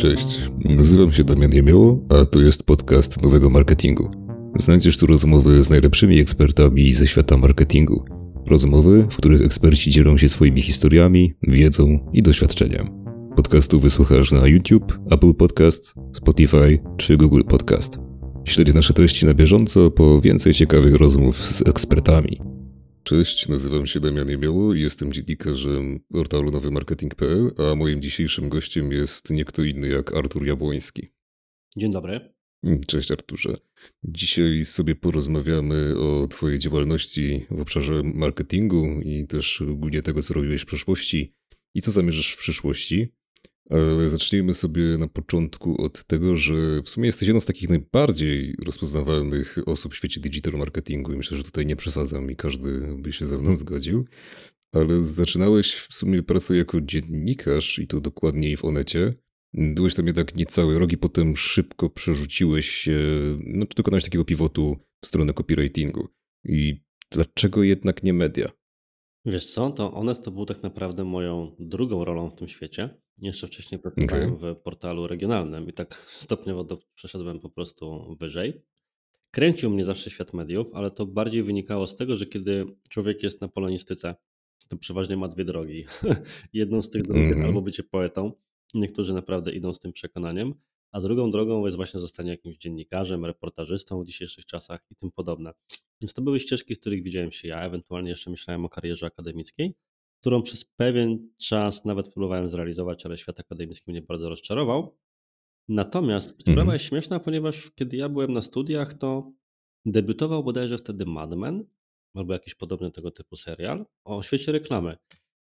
Cześć, nazywam się Damian Jemioło, a to jest podcast Nowego Marketingu. Znajdziesz tu rozmowy z najlepszymi ekspertami ze świata marketingu. Rozmowy, w których eksperci dzielą się swoimi historiami, wiedzą i doświadczeniem. Podcastu wysłuchasz na YouTube, Apple Podcast, Spotify czy Google Podcast. Śledź nasze treści na bieżąco po więcej ciekawych rozmów z ekspertami. Cześć, nazywam się Damian Jemioło i jestem dziennikarzem portalu nowymarketing.pl, a moim dzisiejszym gościem jest nie kto inny jak Artur Jabłoński. Dzień dobry. Cześć Arturze. Dzisiaj sobie porozmawiamy o Twojej działalności w obszarze marketingu i też ogólnie tego, co robiłeś w przeszłości i co zamierzasz w przyszłości. Zacznijmy sobie na początku od tego, że w sumie jesteś jedną z takich najbardziej rozpoznawalnych osób w świecie digital marketingu i myślę, że tutaj nie przesadzam i każdy by się ze mną zgodził. Ale zaczynałeś w sumie pracę jako dziennikarz i to dokładniej w Onecie. Byłeś tam jednak niecały rok i potem szybko przerzuciłeś się, no dokonałeś takiego pivotu w stronę copywritingu. I dlaczego jednak nie media? Wiesz co, to Onet to był tak naprawdę moją drugą rolą w tym świecie. Jeszcze wcześniej pracowałem Okej. w portalu regionalnym i tak stopniowo do, przeszedłem po prostu wyżej. Kręcił mnie zawsze świat mediów, ale to bardziej wynikało z tego, że kiedy człowiek jest na polonistyce, to przeważnie ma dwie drogi. Jedną z tych dróg jest Mhm. albo bycie poetą, niektórzy naprawdę idą z tym przekonaniem, a drugą drogą jest właśnie zostanie jakimś dziennikarzem, reportażystą w dzisiejszych czasach i tym podobne. Więc to były ścieżki, w których widziałem się ja, ewentualnie jeszcze myślałem o karierze akademickiej, którą przez pewien czas nawet próbowałem zrealizować, ale świat akademicki mnie bardzo rozczarował. Natomiast sprawa Mhm. jest śmieszna, ponieważ kiedy ja byłem na studiach, to debiutował bodajże wtedy Mad Men albo jakiś podobny tego typu serial o świecie reklamy.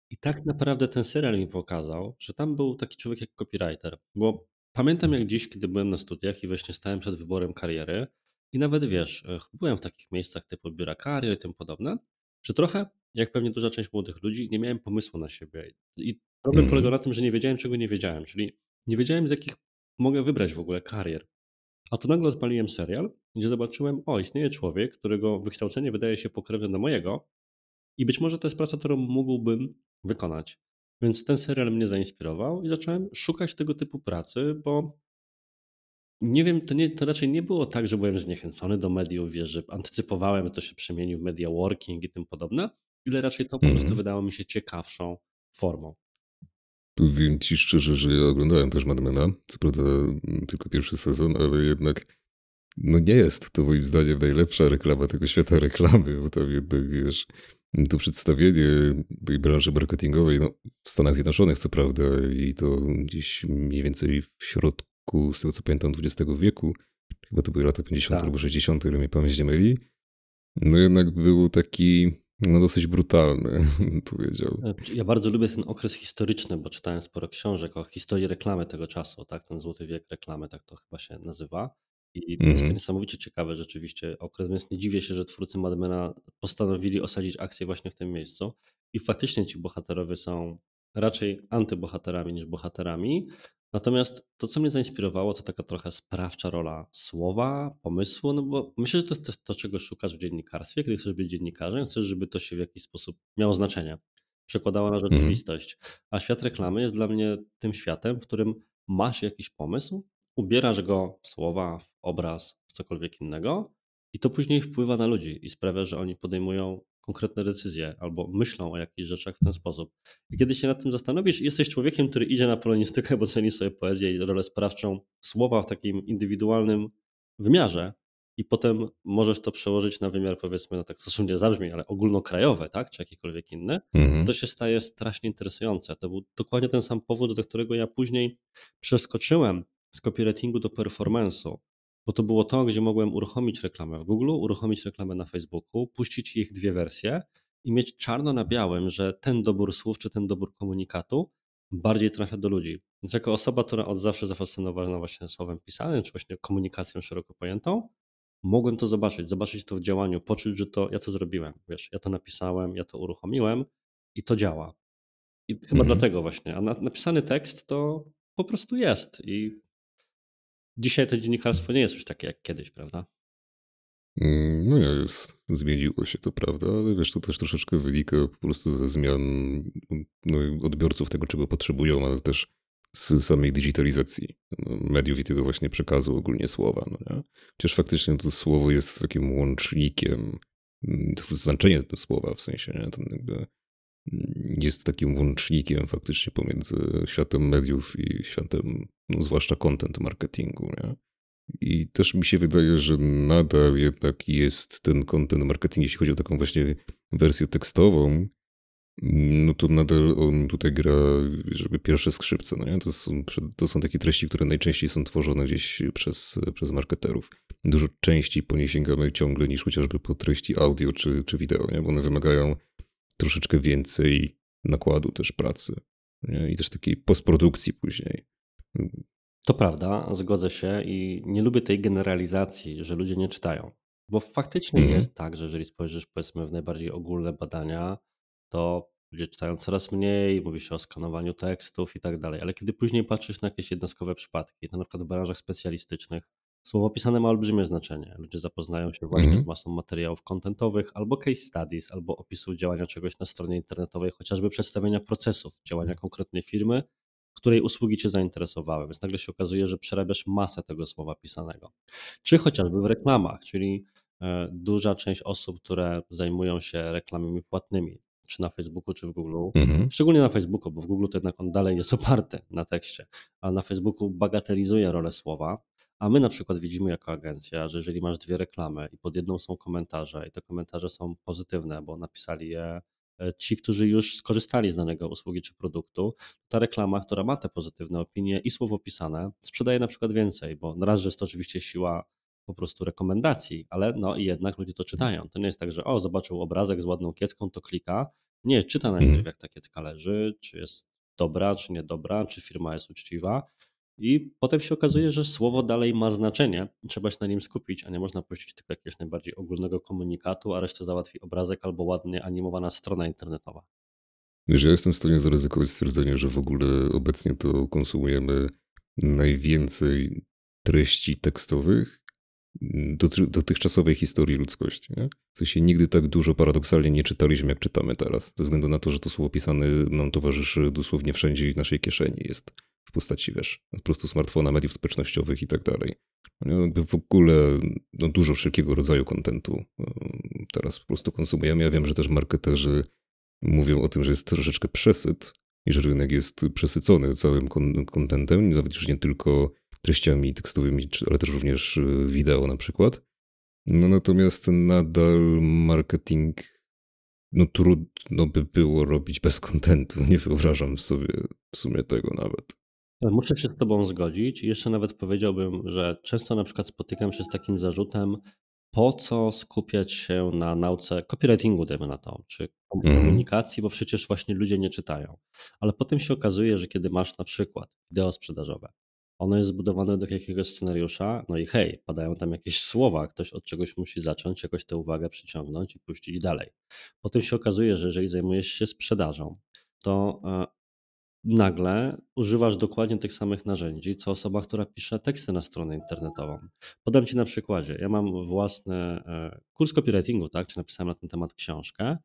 I tak naprawdę ten serial mi pokazał, że tam był taki człowiek jak copywriter. Bo pamiętam jak dziś, kiedy byłem na studiach i właśnie stałem przed wyborem kariery, i nawet wiesz, e, byłem w takich miejscach typu biura karier i tym podobne, że trochę, jak pewnie duża część młodych ludzi, nie miałem pomysłu na siebie. I problem polegał Mhm. na tym, że nie wiedziałem, czego nie wiedziałem, czyli nie wiedziałem, z jakich mogę wybrać w ogóle karier. A tu nagle odpaliłem serial, gdzie zobaczyłem, o, istnieje człowiek, którego wykształcenie wydaje się pokrewne do mojego, i być może to jest praca, którą mógłbym wykonać. Więc ten serial mnie zainspirował i zacząłem szukać tego typu pracy, bo nie wiem, to, nie, to raczej nie było tak, że byłem zniechęcony do mediów, wiesz, że antycypowałem, że to się przemieni w media working i tym podobne, ile raczej to po prostu Mhm. wydało mi się ciekawszą formą. Powiem ci szczerze, że ja oglądałem też Madmena, co prawda mm, tylko pierwszy sezon, ale jednak no nie jest to moim zdaniem najlepsza reklama tego świata reklamy, bo tam jednak, wiesz, to przedstawienie tej branży marketingowej, no w Stanach Zjednoczonych co prawda i to gdzieś mniej więcej w środku, z tego co pamiętam, XX wieku, chyba to były lata 50 Tak. albo 60, ile mnie pamięć nie myli, no jednak był taki, no dosyć brutalny, powiedział. E, Ja bardzo lubię ten okres historyczny, bo czytałem sporo książek o historii reklamy tego czasu, tak? Ten złoty wiek reklamy, tak to chyba się nazywa. I jest to Mhm. niesamowicie ciekawy rzeczywiście okres, więc nie dziwię się, że twórcy Madmena postanowili osadzić akcję właśnie w tym miejscu. I faktycznie ci bohaterowie są raczej antybohaterami niż bohaterami. Natomiast to, co mnie zainspirowało, to taka trochę sprawcza rola słowa, pomysłu, no bo myślę, że to jest też to, czego szukasz w dziennikarstwie. Kiedy chcesz być dziennikarzem, chcesz, żeby to się w jakiś sposób miało znaczenie, przekładało na Mhm. rzeczywistość. A świat reklamy jest dla mnie tym światem, w którym masz jakiś pomysł, ubierasz go w słowa, w obraz, w cokolwiek innego i to później wpływa na ludzi i sprawia, że oni podejmują konkretne decyzje albo myślą o jakichś rzeczach w ten sposób. I kiedy się nad tym zastanowisz, jesteś człowiekiem, który idzie na polonistykę, bo ceni sobie poezję i rolę sprawczą słowa w takim indywidualnym wymiarze i potem możesz to przełożyć na wymiar powiedzmy, no tak stosuncznie zabrzmi, ale ogólnokrajowy, tak, czy jakikolwiek inny, Mhm. to się staje strasznie interesujące. To był dokładnie ten sam powód, do którego ja później przeskoczyłem z copywritingu do performance'u, bo to było to, gdzie mogłem uruchomić reklamę w Google, uruchomić reklamę na Facebooku, puścić ich dwie wersje i mieć czarno na białym, że ten dobór słów czy ten dobór komunikatu bardziej trafia do ludzi. Więc jako osoba, która od zawsze zafascynowana właśnie słowem pisanym, czy właśnie komunikacją szeroko pojętą, mogłem to zobaczyć, zobaczyć to w działaniu, poczuć, że to ja to zrobiłem, wiesz, ja to napisałem, ja to uruchomiłem i to działa. I chyba Mhm. dlatego właśnie, a na, napisany tekst to po prostu jest i dzisiaj to dziennikarstwo nie jest już takie jak kiedyś, prawda? Mm, No jest, zmieniło się to, prawda, ale wiesz, to też troszeczkę wynika po prostu ze zmian no, odbiorców tego, czego potrzebują, ale też z samej digitalizacji mediów i tego właśnie przekazu ogólnie słowa. No nie? Chociaż faktycznie to słowo jest takim łącznikiem, mm, znaczenie tego słowa w sensie, nie? To jakby jest takim łącznikiem faktycznie pomiędzy światem mediów i światem, no zwłaszcza content marketingu. Nie? I też mi się wydaje, że nadal jednak jest ten content marketing, jeśli chodzi o taką właśnie wersję tekstową, no to nadal on tutaj gra, żeby pierwsze skrzypce. No nie? To, są, to są takie treści, które najczęściej są tworzone gdzieś przez, przez marketerów. Dużo częściej po nie sięgamy ciągle niż chociażby po treści audio czy, czy wideo, nie? bo one wymagają troszeczkę więcej nakładu też pracy nie? i też takiej postprodukcji później. To prawda, zgodzę się i nie lubię tej generalizacji, że ludzie nie czytają. Bo faktycznie Mhm. jest tak, że jeżeli spojrzysz powiedzmy w najbardziej ogólne badania, to ludzie czytają coraz mniej, mówi się o skanowaniu tekstów i tak dalej. Ale kiedy później patrzysz na jakieś jednostkowe przypadki, to na przykład w branżach specjalistycznych, słowo pisane ma olbrzymie znaczenie. Ludzie zapoznają się właśnie Mhm. z masą materiałów kontentowych, albo case studies, albo opisów działania czegoś na stronie internetowej, chociażby przedstawienia procesów działania konkretnej firmy, której usługi Cię zainteresowały. Więc nagle się okazuje, że przerabiasz masę tego słowa pisanego. Czy chociażby w reklamach, czyli e, duża część osób, które zajmują się reklamami płatnymi, czy na Facebooku, czy w Google, Mhm. szczególnie na Facebooku, bo w Google to jednak on dalej jest oparty na tekście, a na Facebooku bagatelizuje rolę słowa. A my na przykład widzimy jako agencja, że jeżeli masz dwie reklamy i pod jedną są komentarze i te komentarze są pozytywne, bo napisali je e, ci, którzy już skorzystali z danego usługi czy produktu, ta reklama, która ma te pozytywne opinie i słowo pisane, sprzedaje na przykład więcej, bo na raz, że jest to oczywiście siła po prostu rekomendacji, ale no i jednak ludzie to czytają. To nie jest tak, że o, zobaczył obrazek z ładną kiecką, to klika. Nie, czyta najpierw, Mhm. jak ta kiecka leży, czy jest dobra, czy niedobra, czy firma jest uczciwa. I potem się okazuje, że słowo dalej ma znaczenie trzeba się na nim skupić, a nie można puścić tylko jakiegoś najbardziej ogólnego komunikatu, a resztę załatwi obrazek albo ładnie animowana strona internetowa. Wiesz, ja jestem w stanie zaryzykować stwierdzenie, że w ogóle obecnie to konsumujemy najwięcej treści tekstowych dotychczasowej historii ludzkości. Nie? W sensie nigdy tak dużo paradoksalnie nie czytaliśmy, jak czytamy teraz. Ze względu na to, że to słowo pisane nam towarzyszy dosłownie wszędzie w naszej kieszeni jest w postaci, wiesz, po prostu smartfona, mediów społecznościowych i tak dalej. No, w ogóle no, dużo wszelkiego rodzaju kontentu teraz po prostu konsumujemy. Ja wiem, że też marketerzy mówią o tym, że jest troszeczkę przesyt i że rynek jest przesycony całym kon- kontentem, nawet już nie tylko treściami tekstowymi, ale też również y, wideo na przykład. No natomiast nadal marketing, no trudno by było robić bez kontentu. Nie wyobrażam sobie w sumie tego nawet. Muszę się z Tobą zgodzić. Jeszcze nawet powiedziałbym, że często na przykład spotykam się z takim zarzutem, po co skupiać się na nauce copywritingu, dajmy na to, czy Mhm. komunikacji, bo przecież właśnie ludzie nie czytają. Ale potem się okazuje, że kiedy masz na przykład wideo sprzedażowe, ono jest zbudowane do jakiegoś scenariusza, no i hej, padają tam jakieś słowa, ktoś od czegoś musi zacząć, jakoś tę uwagę przyciągnąć i puścić dalej. Potem się okazuje, że jeżeli zajmujesz się sprzedażą, to e, nagle używasz dokładnie tych samych narzędzi, co osoba, która pisze teksty na stronę internetową. Podam Ci na przykładzie. Ja mam własny e, kurs copywritingu, tak, czy napisałem na ten temat książkę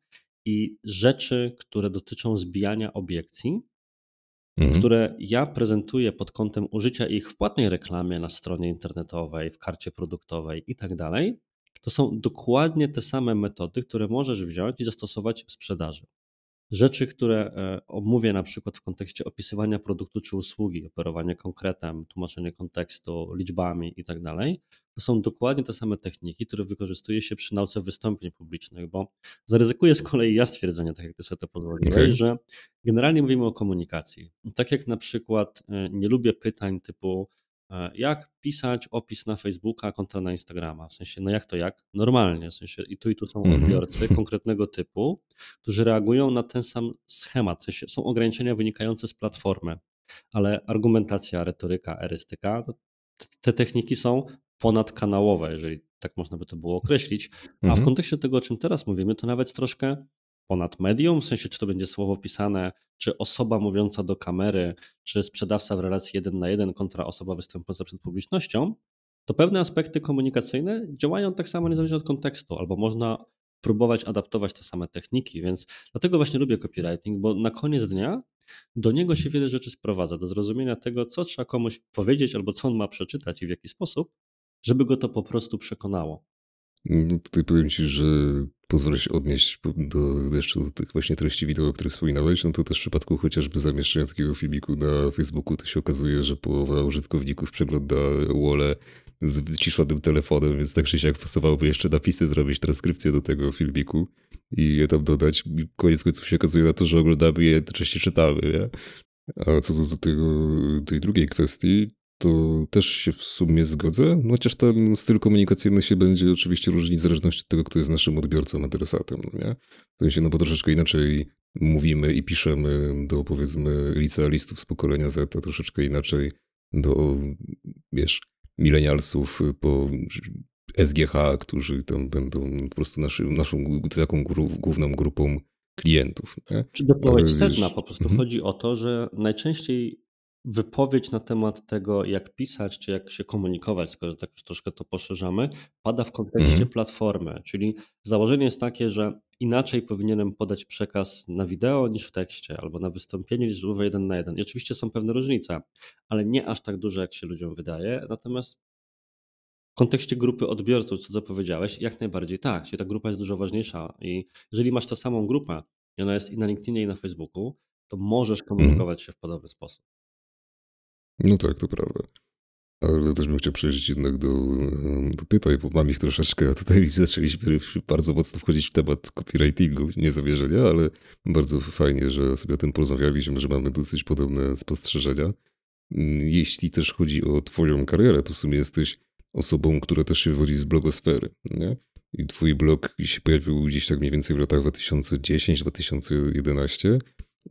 i rzeczy, które dotyczą zbijania obiekcji, Mhm. które ja prezentuję pod kątem użycia ich w płatnej reklamie na stronie internetowej, w karcie produktowej i tak dalej, to są dokładnie te same metody, które możesz wziąć i zastosować w sprzedaży. Rzeczy, które e, omówię na przykład w kontekście opisywania produktu czy usługi, operowanie konkretem, tłumaczenie kontekstu, liczbami i tak dalej, to są dokładnie te same techniki, które wykorzystuje się przy nauce wystąpień publicznych, bo zaryzykuję z kolei ja stwierdzenie, tak jak ty sobie to pozwoliłeś, Okej. że generalnie mówimy o komunikacji. Tak jak na przykład e, nie lubię pytań typu jak pisać opis na Facebooka kontra na Instagrama, w sensie no jak to jak? Normalnie, w sensie i tu i tu są Mhm. odbiorcy konkretnego typu, którzy reagują na ten sam schemat. W sensie są ograniczenia wynikające z platformy, ale argumentacja, retoryka, erystyka, te techniki są ponadkanałowe, jeżeli tak można by to było określić. A w Mhm. kontekście tego, o czym teraz mówimy, to nawet troszkę ponad medium, w sensie czy to będzie słowo pisane, czy osoba mówiąca do kamery, czy sprzedawca w relacji jeden na jeden kontra osoba występująca przed publicznością, to pewne aspekty komunikacyjne działają tak samo niezależnie od kontekstu, albo można próbować adaptować te same techniki, więc dlatego właśnie lubię copywriting, bo na koniec dnia do niego się wiele rzeczy sprowadza, do zrozumienia tego, co trzeba komuś powiedzieć albo co on ma przeczytać i w jaki sposób, żeby go to po prostu przekonało. No tutaj powiem ci, że pozwolę się odnieść do, jeszcze do tych właśnie treści wideo, o których wspominałeś, no to też w przypadku chociażby zamieszczenia takiego filmiku na Facebooku, to się okazuje, że połowa użytkowników przegląda wole z wyciszonym telefonem, więc tak czy siak pasowałoby jeszcze napisy zrobić, transkrypcję do tego filmiku i je tam dodać. Koniec końców się okazuje na to, że oglądamy je, jednocześnie czytamy, nie? A co do tego, tej drugiej kwestii, to też się w sumie zgodzę, no chociaż ten styl komunikacyjny się będzie oczywiście różnić w zależności od tego, kto jest naszym odbiorcą, adresatem, no nie? W sensie, no bo troszeczkę inaczej mówimy i piszemy do, powiedzmy, licealistów z pokolenia Z, a troszeczkę inaczej do, wiesz, milenialsów po SGH, którzy tam będą po prostu naszy, naszą taką główną grupą klientów. Nie? Czy dopełnić sedna? Po prostu mm -hmm. chodzi o to, że najczęściej wypowiedź na temat tego, jak pisać, czy jak się komunikować, skoro tak już troszkę to poszerzamy, pada w kontekście Mhm. platformy. Czyli założenie jest takie, że inaczej powinienem podać przekaz na wideo niż w tekście, albo na wystąpieniu niż rozmowę jeden na jeden. I oczywiście są pewne różnice, ale nie aż tak duże, jak się ludziom wydaje. Natomiast w kontekście grupy odbiorców, co, co powiedziałeś, jak najbardziej tak. Czyli ta grupa jest dużo ważniejsza. I jeżeli masz tę samą grupę, i ona jest i na LinkedInie, i na Facebooku, to możesz Mhm. komunikować się w podobny sposób. No tak, to prawda. Ale też bym chciał przejść jednak do, do pytań, bo mam ich troszeczkę, a tutaj zaczęliśmy bardzo mocno wchodzić w temat copywritingu, nie zamierzenia, ale bardzo fajnie, że sobie o tym porozmawialiśmy, że mamy dosyć podobne spostrzeżenia. Jeśli też chodzi o twoją karierę, to w sumie jesteś osobą, która też się wywodzi z blogosfery, nie? I twój blog się pojawił gdzieś tak mniej więcej w latach 2010-2011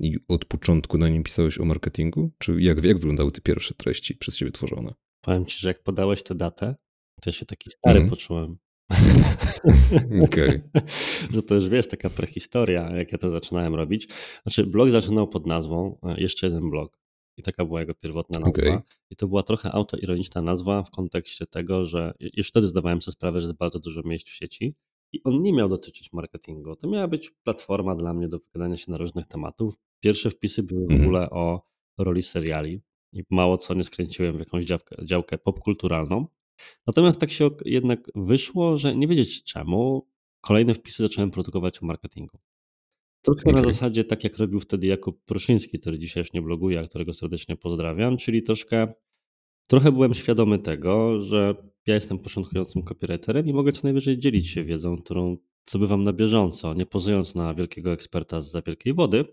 i od początku na nim pisałeś o marketingu? Czy jak, jak wyglądały te pierwsze treści przez ciebie tworzone? Powiem ci, że jak podałeś tę datę, to ja się taki stary Mhm. poczułem. Okej. że to już wiesz, taka prehistoria, jak ja to zaczynałem robić. Znaczy, blog zaczynał pod nazwą e, Jeszcze jeden blog. I taka była jego pierwotna nazwa. Okej. I to była trochę autoironiczna nazwa w kontekście tego, że już wtedy zdawałem sobie sprawę, że jest bardzo dużo miejsc w sieci. I on nie miał dotyczyć marketingu. To miała być platforma dla mnie do wygadania się na różnych tematów. Pierwsze wpisy były w Mhm. ogóle o roli seriali i mało co nie skręciłem w jakąś działkę, działkę popkulturalną. Natomiast tak się jednak wyszło, że nie wiedzieć czemu, kolejne wpisy zacząłem produkować o marketingu. Troszkę na Okej. zasadzie tak jak robił wtedy Jakub Pruszyński, który dzisiaj już nie bloguje, a którego serdecznie pozdrawiam, czyli troszkę Trochę byłem świadomy tego, że ja jestem początkującym copywriterem i mogę co najwyżej dzielić się wiedzą, którą zdobywam na bieżąco, nie pozując na wielkiego eksperta z wielkiej wody.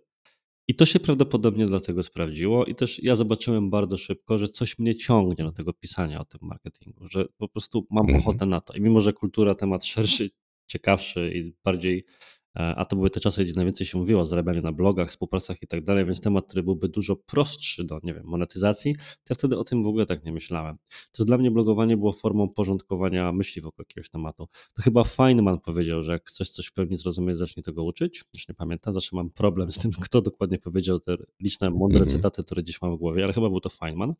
I to się prawdopodobnie dlatego sprawdziło. I też ja zobaczyłem bardzo szybko, że coś mnie ciągnie do tego pisania o tym marketingu, że po prostu mam Mhm. ochotę na to. I mimo, że kultura temat szerszy, ciekawszy i bardziej, a to były te czasy, gdzie najwięcej się mówiło o zarabianiu na blogach, współpracach i tak dalej, więc temat, który byłby dużo prostszy do, nie wiem, monetyzacji, to ja wtedy o tym w ogóle tak nie myślałem. To dla mnie blogowanie było formą porządkowania myśli wokół jakiegoś tematu. To chyba Feynman powiedział, że jak chcesz coś w pełni zrozumieć, zacznij tego uczyć. Już nie pamiętam, zawsze mam problem z tym, kto dokładnie powiedział te liczne, mądre Mhm. cytaty, które dziś mam w głowie, ale chyba był to Feynman.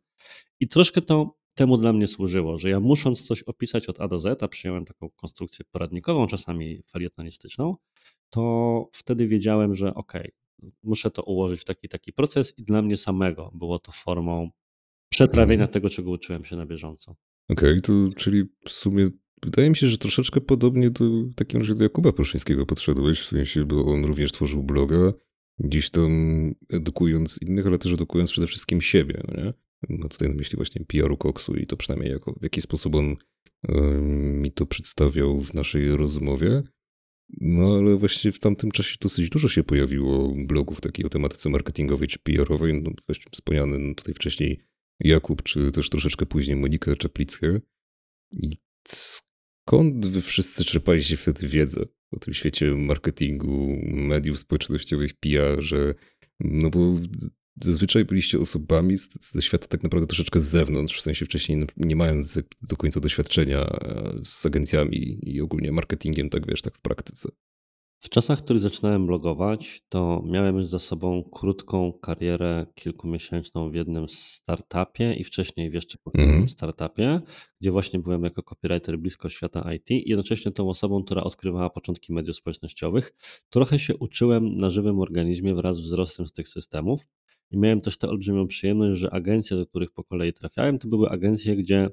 I troszkę to temu dla mnie służyło, że ja musząc coś opisać od A do Z, a przyjąłem taką konstrukcję poradnikową, czasami felietonistyczną, to wtedy wiedziałem, że okej, muszę to ułożyć w taki taki proces i dla mnie samego było to formą przetrawienia Mhm. tego, czego uczyłem się na bieżąco. Okej, to czyli w sumie wydaje mi się, że troszeczkę podobnie do takim razie do Jakuba Pruszyńskiego podszedłeś, w sensie, bo on również tworzył bloga, gdzieś tam edukując innych, ale też edukując przede wszystkim siebie, no nie? No tutaj na myśli właśnie PR-u Koksu i to przynajmniej jako, w jaki sposób on mi to przedstawiał w naszej rozmowie. No ale właśnie w tamtym czasie dosyć dużo się pojawiło blogów takich o tematyce marketingowej czy PR-owej. No, właśnie wspomniany no, tutaj wcześniej Jakub, czy też troszeczkę później Monikę Czaplickę. I skąd wy wszyscy czerpaliście wtedy wiedzę o tym świecie marketingu, mediów społecznościowych, PR, że no bo zazwyczaj byliście osobami ze świata tak naprawdę troszeczkę z zewnątrz, w sensie wcześniej nie mając do końca doświadczenia e, z agencjami i ogólnie marketingiem, tak wiesz, tak w praktyce. W czasach, w których zaczynałem blogować, to miałem już za sobą krótką karierę kilkumiesięczną w jednym startupie i wcześniej w jeszcze poprzednim Mhm. startupie, gdzie właśnie byłem jako copywriter blisko świata IT i jednocześnie tą osobą, która odkrywała początki mediów społecznościowych. Trochę się uczyłem na żywym organizmie wraz z wzrostem z tych systemów. I miałem też tę olbrzymią przyjemność, że agencje, do których po kolei trafiałem, to były agencje, gdzie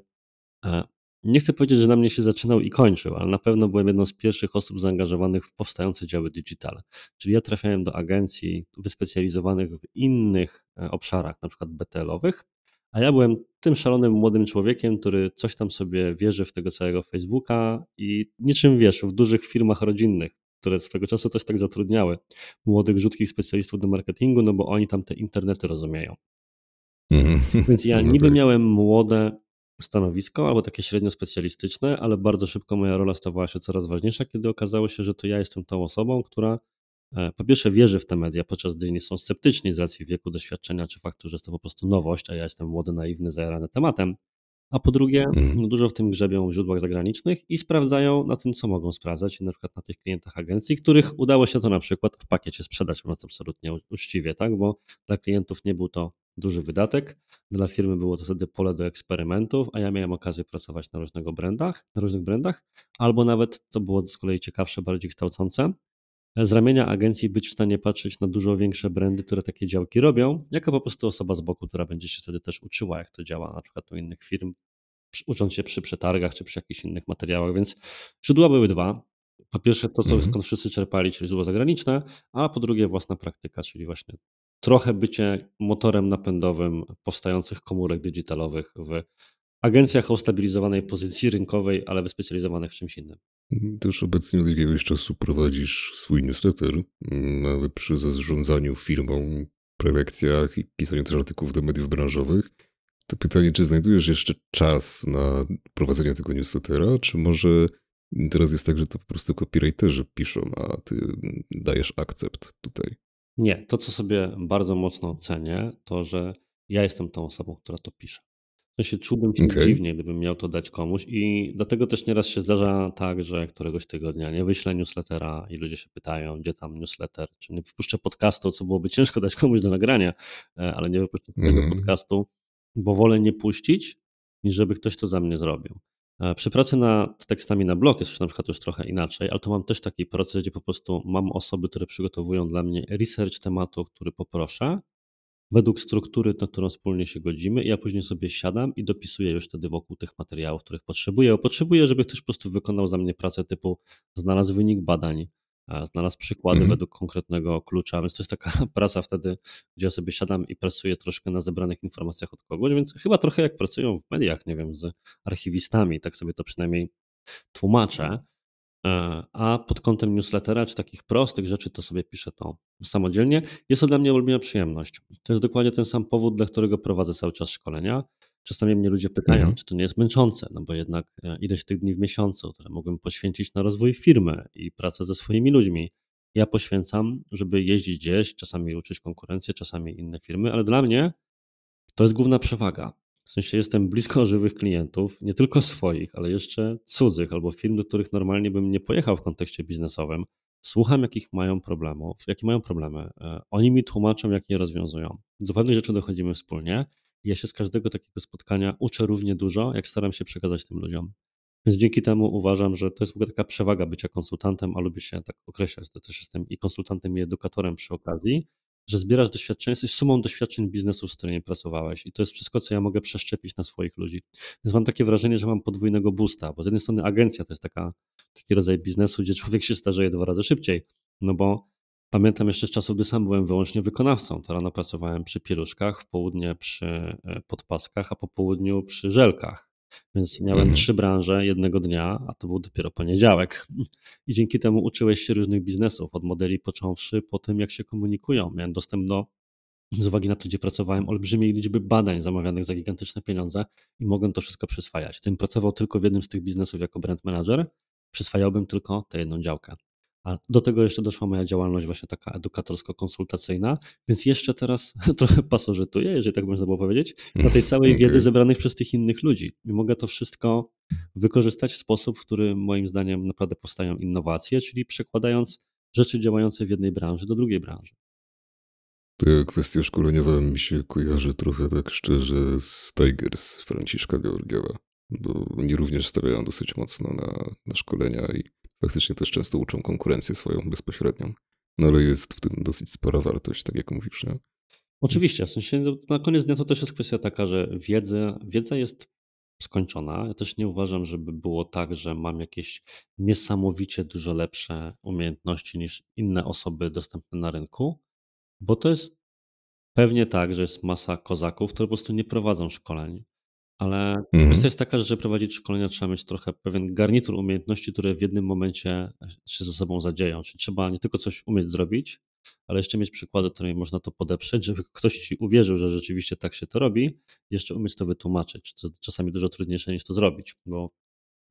e, nie chcę powiedzieć, że na mnie się zaczynał i kończył, ale na pewno byłem jedną z pierwszych osób zaangażowanych w powstające działy digital. Czyli ja trafiałem do agencji wyspecjalizowanych w innych e, obszarach, na przykład BTL-owych, a ja byłem tym szalonym młodym człowiekiem, który coś tam sobie wierzy w tego całego Facebooka i niczym wiesz, w dużych firmach rodzinnych, które swego czasu też tak zatrudniały młodych, rzutkich specjalistów do marketingu, no bo oni tam te internety rozumieją. Mhm. Więc ja No niby tak. miałem młode stanowisko albo takie średnio specjalistyczne, ale bardzo szybko moja rola stawała się coraz ważniejsza, kiedy okazało się, że to ja jestem tą osobą, która e, po pierwsze wierzy w te media, podczas gdy inni są sceptyczni z racji wieku, doświadczenia czy faktu, że jest to po prostu nowość, a ja jestem młody, naiwny, zajarany tematem. A po drugie, Mhm. no dużo w tym grzebią w źródłach zagranicznych i sprawdzają na tym, co mogą sprawdzać, i na przykład na tych klientach agencji, których udało się to na przykład w pakiecie sprzedać, mówiąc absolutnie uczciwie, tak? Bo dla klientów nie był to duży wydatek, dla firmy było to wtedy pole do eksperymentów, a ja miałem okazję pracować na różnego brandach, na różnych brandach, albo nawet, co było z kolei ciekawsze, bardziej kształcące, z ramienia agencji być w stanie patrzeć na dużo większe brandy, które takie działki robią, jako po prostu osoba z boku, która będzie się wtedy też uczyła, jak to działa, na przykład u innych firm, ucząc się przy przetargach czy przy jakichś innych materiałach, więc źródła były dwa. Po pierwsze to, co Mhm. skąd wszyscy czerpali, czyli źródła zagraniczne, a po drugie własna praktyka, czyli właśnie trochę bycie motorem napędowym powstających komórek digitalowych w agencjach o ustabilizowanej pozycji rynkowej, ale wyspecjalizowanych w czymś innym. Też obecnie od jakiegoś czasu prowadzisz swój newsletter, mm, ale przy zarządzaniu firmą, prelekcjach i pisaniu też artykułów do mediów branżowych. To pytanie, czy znajdujesz jeszcze czas na prowadzenie tego newslettera, czy może teraz jest tak, że to po prostu copywriterzy piszą, a ty dajesz akcept tutaj? Nie, to co sobie bardzo mocno cenię, to że ja jestem tą osobą, która to pisze. W sensie czułbym się Okej. dziwnie, gdybym miał to dać komuś i dlatego też nieraz się zdarza tak, że któregoś tygodnia nie wyślę newslettera i ludzie się pytają, gdzie tam newsletter, czy nie wypuszczę podcastu, co byłoby ciężko dać komuś do nagrania, e, ale nie wypuszczę swojego Mhm. podcastu, bo wolę nie puścić, niż żeby ktoś to za mnie zrobił. E, Przy pracy nad tekstami na blog jest już na przykład już trochę inaczej, ale to mam też taki proces, gdzie po prostu mam osoby, które przygotowują dla mnie research tematu, który poproszę, według struktury, na którą wspólnie się godzimy, i ja później sobie siadam i dopisuję już wtedy wokół tych materiałów, których potrzebuję. Bo potrzebuję, żeby ktoś po prostu wykonał za mnie pracę typu znalazł wynik badań, znalazł przykłady Mhm. według konkretnego klucza, więc to jest taka praca wtedy, gdzie ja sobie siadam i pracuję troszkę na zebranych informacjach od kogoś, więc chyba trochę jak pracują w mediach, nie wiem, z archiwistami, tak sobie to przynajmniej tłumaczę. E, A pod kątem newslettera czy takich prostych rzeczy, to sobie piszę to samodzielnie. Jest to dla mnie olbrzymia przyjemność. To jest dokładnie ten sam powód, dla którego prowadzę cały czas szkolenia. Czasami mnie ludzie pytają, Mhm. czy to nie jest męczące, no bo jednak e, ileś tych dni w miesiącu, które mogłem poświęcić na rozwój firmy i pracę ze swoimi ludźmi. Ja poświęcam, żeby jeździć gdzieś, czasami uczyć konkurencję, czasami inne firmy, ale dla mnie to jest główna przewaga. W sensie jestem blisko żywych klientów, nie tylko swoich, ale jeszcze cudzych albo firm, do których normalnie bym nie pojechał w kontekście biznesowym. Słucham, jakich mają problemów, jakie mają problemy. E, Oni mi tłumaczą, jak je rozwiązują. Do pewnych rzeczy dochodzimy wspólnie. Ja się z każdego takiego spotkania uczę równie dużo, jak staram się przekazać tym ludziom. Więc dzięki temu uważam, że to jest w ogóle taka przewaga bycia konsultantem, a lubię się tak określać. To też jestem i konsultantem, i edukatorem przy okazji, że zbierasz doświadczenie, jesteś sumą doświadczeń biznesu, z którymi pracowałeś i to jest wszystko, co ja mogę przeszczepić na swoich ludzi. Więc mam takie wrażenie, że mam podwójnego boosta, bo z jednej strony agencja to jest taka, taki rodzaj biznesu, gdzie człowiek się starzeje dwa razy szybciej, no bo pamiętam jeszcze z czasów, gdy sam byłem wyłącznie wykonawcą, to rano pracowałem przy pieluszkach, w południe przy e, podpaskach, a po południu przy żelkach. Więc miałem Mhm. trzy branże jednego dnia, a to był dopiero poniedziałek. I dzięki temu uczyłeś się różnych biznesów, od modeli począwszy po tym, jak się komunikują. Miałem dostęp do, z uwagi na to, gdzie pracowałem, olbrzymiej liczby badań zamawianych za gigantyczne pieniądze i mogłem to wszystko przyswajać. Gdybym pracował tylko w jednym z tych biznesów jako brand manager, przyswajałbym tylko tę jedną działkę. A do tego jeszcze doszła moja działalność właśnie taka edukatorsko-konsultacyjna, więc jeszcze teraz trochę pasożytuję, jeżeli tak można było powiedzieć, na tej całej Okej. wiedzy zebranych przez tych innych ludzi. I mogę to wszystko wykorzystać w sposób, w który moim zdaniem naprawdę powstają innowacje, czyli przekładając rzeczy działające w jednej branży do drugiej branży. Ta kwestia szkoleniowa mi się kojarzy trochę tak szczerze z Tigers Franciszka Georgiewa, bo oni również stawiają dosyć mocno na, na szkolenia i faktycznie też często uczą konkurencję swoją bezpośrednią. No ale jest w tym dosyć spora wartość, tak jak mówisz, nie? Oczywiście, w sensie no, na koniec dnia to też jest kwestia taka, że wiedza, wiedza jest skończona. Ja też nie uważam, żeby było tak, że mam jakieś niesamowicie dużo lepsze umiejętności niż inne osoby dostępne na rynku, bo to jest pewnie tak, że jest masa kozaków, które po prostu nie prowadzą szkoleń. Ale kwestia Mhm. jest taka, że prowadzić szkolenia, trzeba mieć trochę pewien garnitur umiejętności, które w jednym momencie się ze sobą zadzieją. Czyli trzeba nie tylko coś umieć zrobić, ale jeszcze mieć przykłady, którymi można to podeprzeć, żeby ktoś ci uwierzył, że rzeczywiście tak się to robi, jeszcze umieć to wytłumaczyć, co czasami dużo trudniejsze niż to zrobić, bo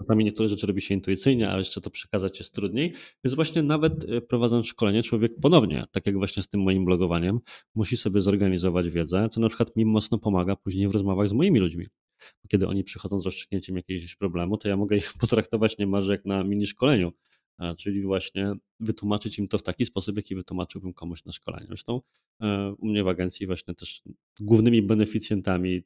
Czasami niektóre rzeczy robi się intuicyjnie, a jeszcze to przekazać jest trudniej. Więc właśnie nawet e, prowadząc szkolenie, człowiek ponownie, tak jak właśnie z tym moim blogowaniem, musi sobie zorganizować wiedzę, co na przykład mi mocno pomaga później w rozmowach z moimi ludźmi. Kiedy oni przychodzą z rozstrzygnięciem jakiegoś problemu, to ja mogę ich potraktować niemalże jak na mini szkoleniu, a, czyli właśnie wytłumaczyć im to w taki sposób, jaki wytłumaczyłbym komuś na szkoleniu. Zresztą e, u mnie w agencji właśnie też głównymi beneficjentami,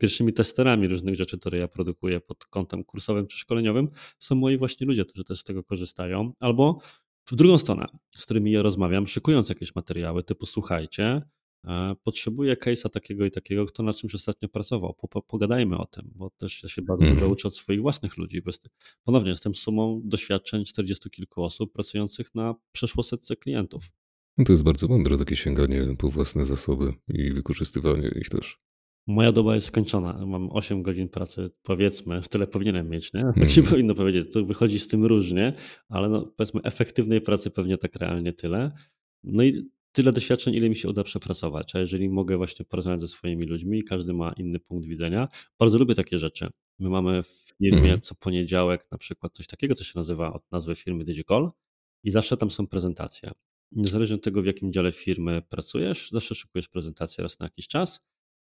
pierwszymi testerami różnych rzeczy, które ja produkuję pod kątem kursowym czy szkoleniowym, są moi właśnie ludzie, którzy też z tego korzystają. Albo w drugą stronę, z którymi ja rozmawiam, szykując jakieś materiały typu słuchajcie, e, potrzebuję case'a takiego i takiego, kto na czymś ostatnio pracował. Po, po, pogadajmy o tym, bo też ja się bardzo dużo Mhm. uczę od swoich własnych ludzi. Bo jest, ponownie jestem sumą doświadczeń 40 kilku osób pracujących na przeszło setce klientów. No to jest bardzo mądre takie sięganie po własne zasoby i wykorzystywanie ich też. Moja doba jest skończona. Mam 8 godzin pracy, powiedzmy, w tyle powinienem mieć, nie? Tak się Mhm. powinno powiedzieć. To wychodzi z tym różnie, ale no, powiedzmy, efektywnej pracy pewnie tak realnie tyle. No i tyle doświadczeń, ile mi się uda przepracować. A jeżeli mogę właśnie porozmawiać ze swoimi ludźmi, każdy ma inny punkt widzenia. Bardzo lubię takie rzeczy. My mamy w firmie Mhm. co poniedziałek na przykład coś takiego, co się nazywa od nazwy firmy Digicall i zawsze tam są prezentacje. Niezależnie od tego, w jakim dziale firmy pracujesz, zawsze szykujesz prezentację raz na jakiś czas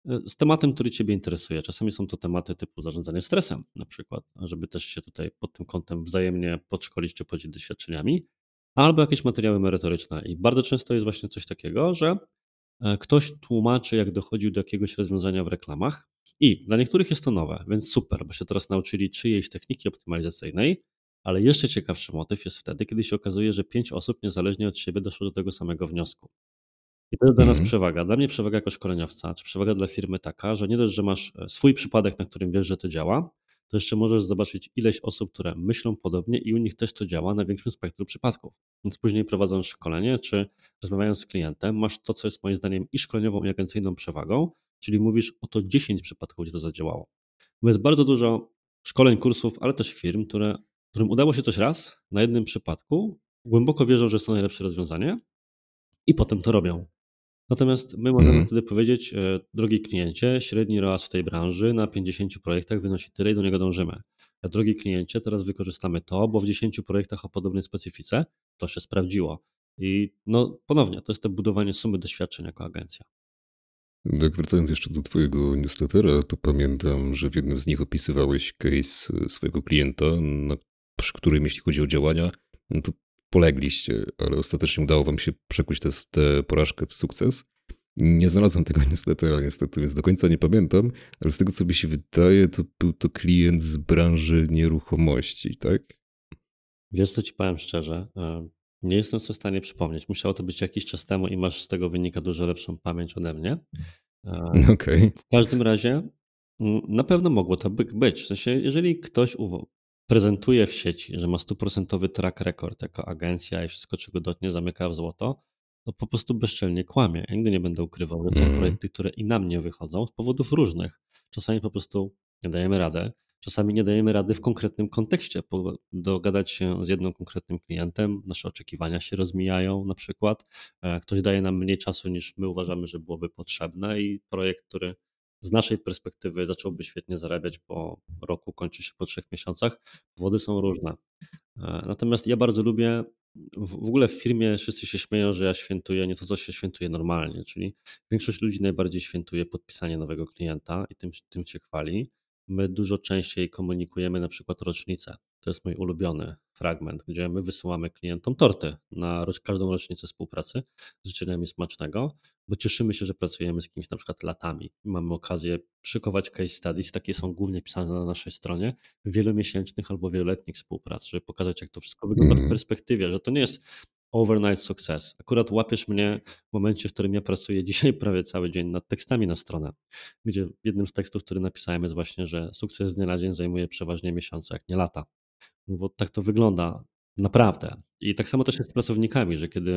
E, z tematem, który Ciebie interesuje. Czasami są to tematy typu zarządzanie stresem, na przykład, żeby też się tutaj pod tym kątem wzajemnie podszkolić czy podzielić doświadczeniami, albo jakieś materiały merytoryczne. I bardzo często jest właśnie coś takiego, że e, ktoś tłumaczy, jak dochodził do jakiegoś rozwiązania w reklamach. I dla niektórych jest to nowe, więc super, bo się teraz nauczyli czyjejś techniki optymalizacyjnej, ale jeszcze ciekawszy motyw jest wtedy, kiedy się okazuje, że pięć osób niezależnie od siebie doszło do tego samego wniosku. I to jest dla nas Mhm. przewaga. Dla mnie przewaga jako szkoleniowca, czy przewaga dla firmy taka, że nie dość, że masz e, swój przypadek, na którym wiesz, że to działa, to jeszcze możesz zobaczyć ileś osób, które myślą podobnie i u nich też to działa na większym spektrum przypadków. Więc później prowadząc szkolenie, czy rozmawiając z klientem, masz to, co jest moim zdaniem i szkoleniową, i agencyjną przewagą, czyli mówisz o to 10 przypadków, gdzie to zadziałało. Bo jest bardzo dużo szkoleń, kursów, ale też firm, które, którym udało się coś raz na jednym przypadku, głęboko wierzą, że jest to najlepsze rozwiązanie i potem to robią. Natomiast my możemy Mhm. wtedy powiedzieć, e, drogi kliencie, średni ROAS w tej branży na 50 projektach wynosi tyle i do niego dążymy. A drogi kliencie, teraz wykorzystamy to, bo w 10 projektach o podobnej specyfice to się sprawdziło. I no ponownie, to jest to budowanie sumy doświadczeń jako agencja. Tak wracając jeszcze do twojego newslettera, to pamiętam, że w jednym z nich opisywałeś case e, swojego klienta, przy którym jeśli chodzi o działania, no to polegliście, ale ostatecznie udało wam się przekuć tę tę porażkę w sukces. Nie znalazłem tego newslettera niestety, więc do końca nie pamiętam, ale z tego co mi się wydaje, to był to klient z branży nieruchomości, tak? Wiesz, co ci powiem szczerze, nie jestem sobie w stanie przypomnieć. Musiało to być jakiś czas temu i masz z tego wynika dużo lepszą pamięć ode mnie. E, Okej. W każdym razie na pewno mogło to by- być. W sensie, jeżeli ktoś prezentuje w sieci, że ma stuprocentowy track record jako agencja i wszystko, czego dotnie, zamyka w złoto, to po prostu bezczelnie kłamie. Ja nigdy nie będę ukrywał, że są Mm, projekty, które i na mnie wychodzą z powodów różnych. Czasami po prostu nie dajemy rady, czasami nie dajemy rady w konkretnym kontekście. Dogadać się z jednym konkretnym klientem, nasze oczekiwania się rozmijają na przykład. E, Ktoś daje nam mniej czasu niż my uważamy, że byłoby potrzebne i projekt, który z naszej perspektywy zacząłby świetnie zarabiać po roku, kończy się po trzech miesiącach. Powody są różne. E, Natomiast ja bardzo lubię, w ogóle w firmie wszyscy się śmieją, że ja świętuję nie to, co się świętuje normalnie, czyli większość ludzi najbardziej świętuje podpisanie nowego klienta i tym, tym się chwali. My dużo częściej komunikujemy na przykład rocznicę. To jest mój ulubiony fragment, gdzie my wysyłamy klientom torty na każdą rocznicę współpracy z życzeniami smacznego, bo cieszymy się, że pracujemy z kimś na przykład latami. Mamy okazję szykować case studies, takie są głównie pisane na naszej stronie, wielomiesięcznych albo wieloletnich współprac, żeby pokazać, jak to wszystko wygląda w mm, perspektywie, że to nie jest overnight success. Akurat łapiesz mnie w momencie, w którym ja pracuję dzisiaj prawie cały dzień nad tekstami na stronę, gdzie jednym z tekstów, który napisałem jest właśnie, że sukces z dnia na dzień zajmuje przeważnie miesiące, jak nie lata. No bo tak to wygląda naprawdę. I tak samo też jest z pracownikami, że kiedy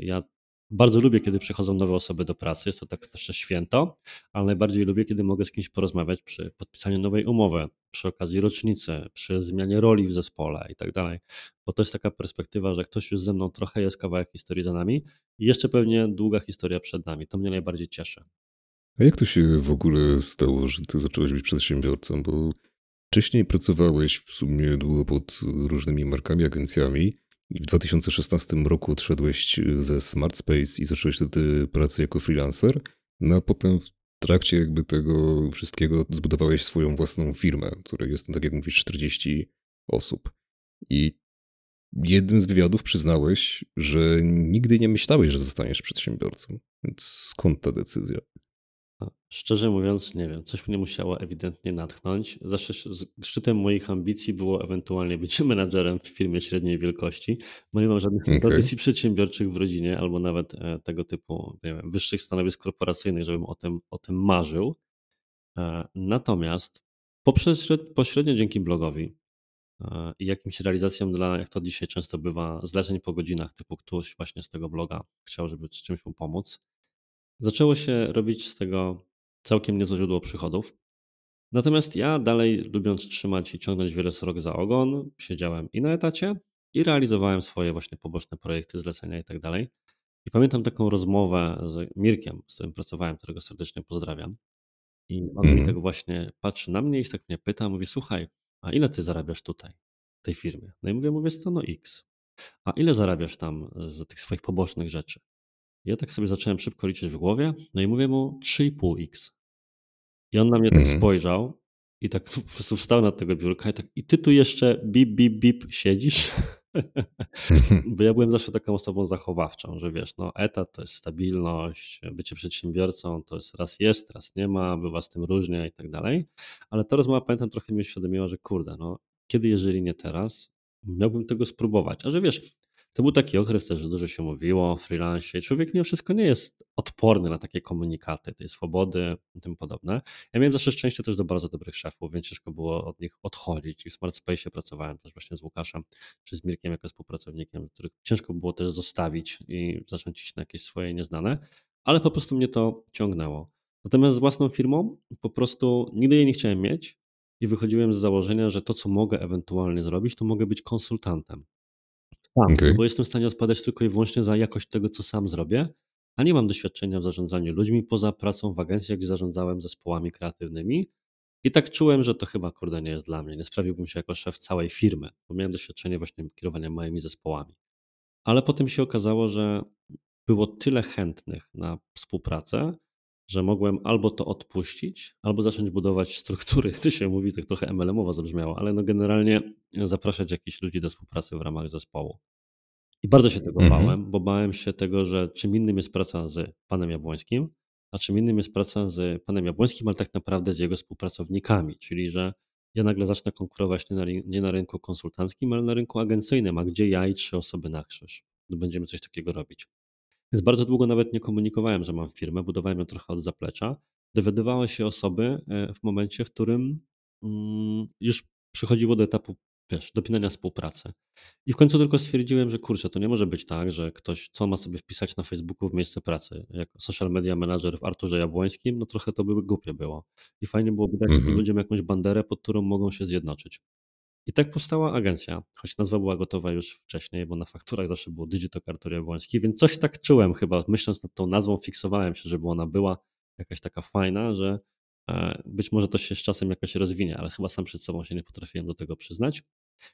ja bardzo lubię, kiedy przychodzą nowe osoby do pracy, jest to tak też święto, ale najbardziej lubię, kiedy mogę z kimś porozmawiać przy podpisaniu nowej umowy, przy okazji rocznicy, przy zmianie roli w zespole i tak dalej. Bo to jest taka perspektywa, że ktoś już ze mną trochę jest kawałek historii za nami i jeszcze pewnie długa historia przed nami. To mnie najbardziej cieszy. A jak to się w ogóle stało, że ty zacząłeś być przedsiębiorcą? Bo wcześniej pracowałeś w sumie długo pod różnymi markami, agencjami. I w 2016 roku odszedłeś ze Smart Space i zacząłeś wtedy pracę jako freelancer, no a potem w trakcie jakby tego wszystkiego zbudowałeś swoją własną firmę, której jest, tak jak mówisz, 40 osób. I jednym z wywiadów przyznałeś, że nigdy nie myślałeś, że zostaniesz przedsiębiorcą. Więc skąd ta decyzja? Szczerze mówiąc, nie wiem, coś mnie musiało ewidentnie natchnąć. Zawsze szczytem moich ambicji było ewentualnie być menadżerem w firmie średniej wielkości, bo nie mam żadnych Okej. tradycji przedsiębiorczych w rodzinie albo nawet e, tego typu wiem, wyższych stanowisk korporacyjnych, żebym o tym, o tym marzył. E, Natomiast poprzez, pośrednio dzięki blogowi e, i jakimś realizacjom dla, jak to dzisiaj często bywa, zleceń po godzinach, typu ktoś właśnie z tego bloga chciał, żeby z czymś mu pomóc, zaczęło się robić z tego całkiem niezłe źródło przychodów. Natomiast ja dalej, lubiąc trzymać i ciągnąć wiele srok za ogon, siedziałem i na etacie, i realizowałem swoje właśnie poboczne projekty, zlecenia i tak dalej. I pamiętam taką rozmowę z Mirkiem, z którym pracowałem, którego serdecznie pozdrawiam. I on mi Mhm. tak właśnie patrzy na mnie i tak mnie pyta, mówi, słuchaj, a ile ty zarabiasz tutaj, w tej firmie? No i mówię, mówię, co, no x. A ile zarabiasz tam z tych swoich pobocznych rzeczy? Ja tak sobie zacząłem szybko liczyć w głowie, no i mówię mu 3,5x. I on na mnie tak Mhm. spojrzał i tak po prostu wstał na tego biurka i tak, i ty tu jeszcze bip, bip, bip siedzisz? Bo ja byłem zawsze taką osobą zachowawczą, że wiesz, no etat to jest stabilność, bycie przedsiębiorcą to jest raz jest, raz nie ma, bywa z tym różnie i tak dalej. Ale ta rozmowa, pamiętam, trochę mi uświadomiła, że kurde, no kiedy, jeżeli nie teraz, miałbym tego spróbować. A że wiesz, to był taki okres też, dużo się mówiło o freelancie. Człowiek mimo wszystko nie jest odporny na takie komunikaty, tej swobody i tym podobne. Ja miałem zawsze szczęście też do bardzo dobrych szefów, więc ciężko było od nich odchodzić. I w Smart Space pracowałem też właśnie z Łukaszem czy z Mirkiem jako współpracownikiem, których ciężko było też zostawić i zacząć iść na jakieś swoje nieznane, ale po prostu mnie to ciągnęło. Natomiast z własną firmą po prostu nigdy jej nie chciałem mieć i wychodziłem z założenia, że to, co mogę ewentualnie zrobić, to mogę być konsultantem. Tak, Okej. no bo jestem w stanie odpowiadać tylko i wyłącznie za jakość tego, co sam zrobię, a nie mam doświadczenia w zarządzaniu ludźmi poza pracą w agencjach, gdzie zarządzałem zespołami kreatywnymi. I tak czułem, że to chyba kurde nie jest dla mnie. Nie sprawiłbym się jako szef całej firmy, bo miałem doświadczenie właśnie kierowania małymi zespołami. Ale potem się okazało, że było tyle chętnych na współpracę, że mogłem albo to odpuścić, albo zacząć budować struktury. To się mówi, tak trochę MLM-owo zabrzmiało, ale no generalnie zapraszać jakichś ludzi do współpracy w ramach zespołu. I bardzo się tego Mhm. bałem, bo bałem się tego, że czym innym jest praca z panem Jabłońskim, a czym innym jest praca z panem Jabłońskim, ale tak naprawdę z jego współpracownikami, czyli że ja nagle zacznę konkurować nie na, nie na rynku konsultanckim, ale na rynku agencyjnym, a gdzie ja i trzy osoby na krzyż. No Będziemy coś takiego robić. Więc bardzo długo nawet nie komunikowałem, że mam firmę, budowałem ją trochę od zaplecza. Dowiadywały się osoby e, w momencie, w którym mm, już przychodziło do etapu, wiesz, dopinania współpracy. I w końcu tylko stwierdziłem, że kurczę, to nie może być tak, że ktoś, co ma sobie wpisać na Facebooku w miejsce pracy, jako social media manager w Arturze Jabłońskim, no trochę to by głupie było. I fajnie byłoby dać tym Mhm. ludziom jakąś banderę, pod którą mogą się zjednoczyć. I tak powstała agencja, choć nazwa była gotowa już wcześniej, bo na fakturach zawsze było Digital Artur Jabłoński, więc coś tak czułem chyba, myśląc nad tą nazwą, fiksowałem się, żeby ona była jakaś taka fajna, że e, być może to się z czasem jakoś rozwinie, ale chyba sam przed sobą się nie potrafiłem do tego przyznać.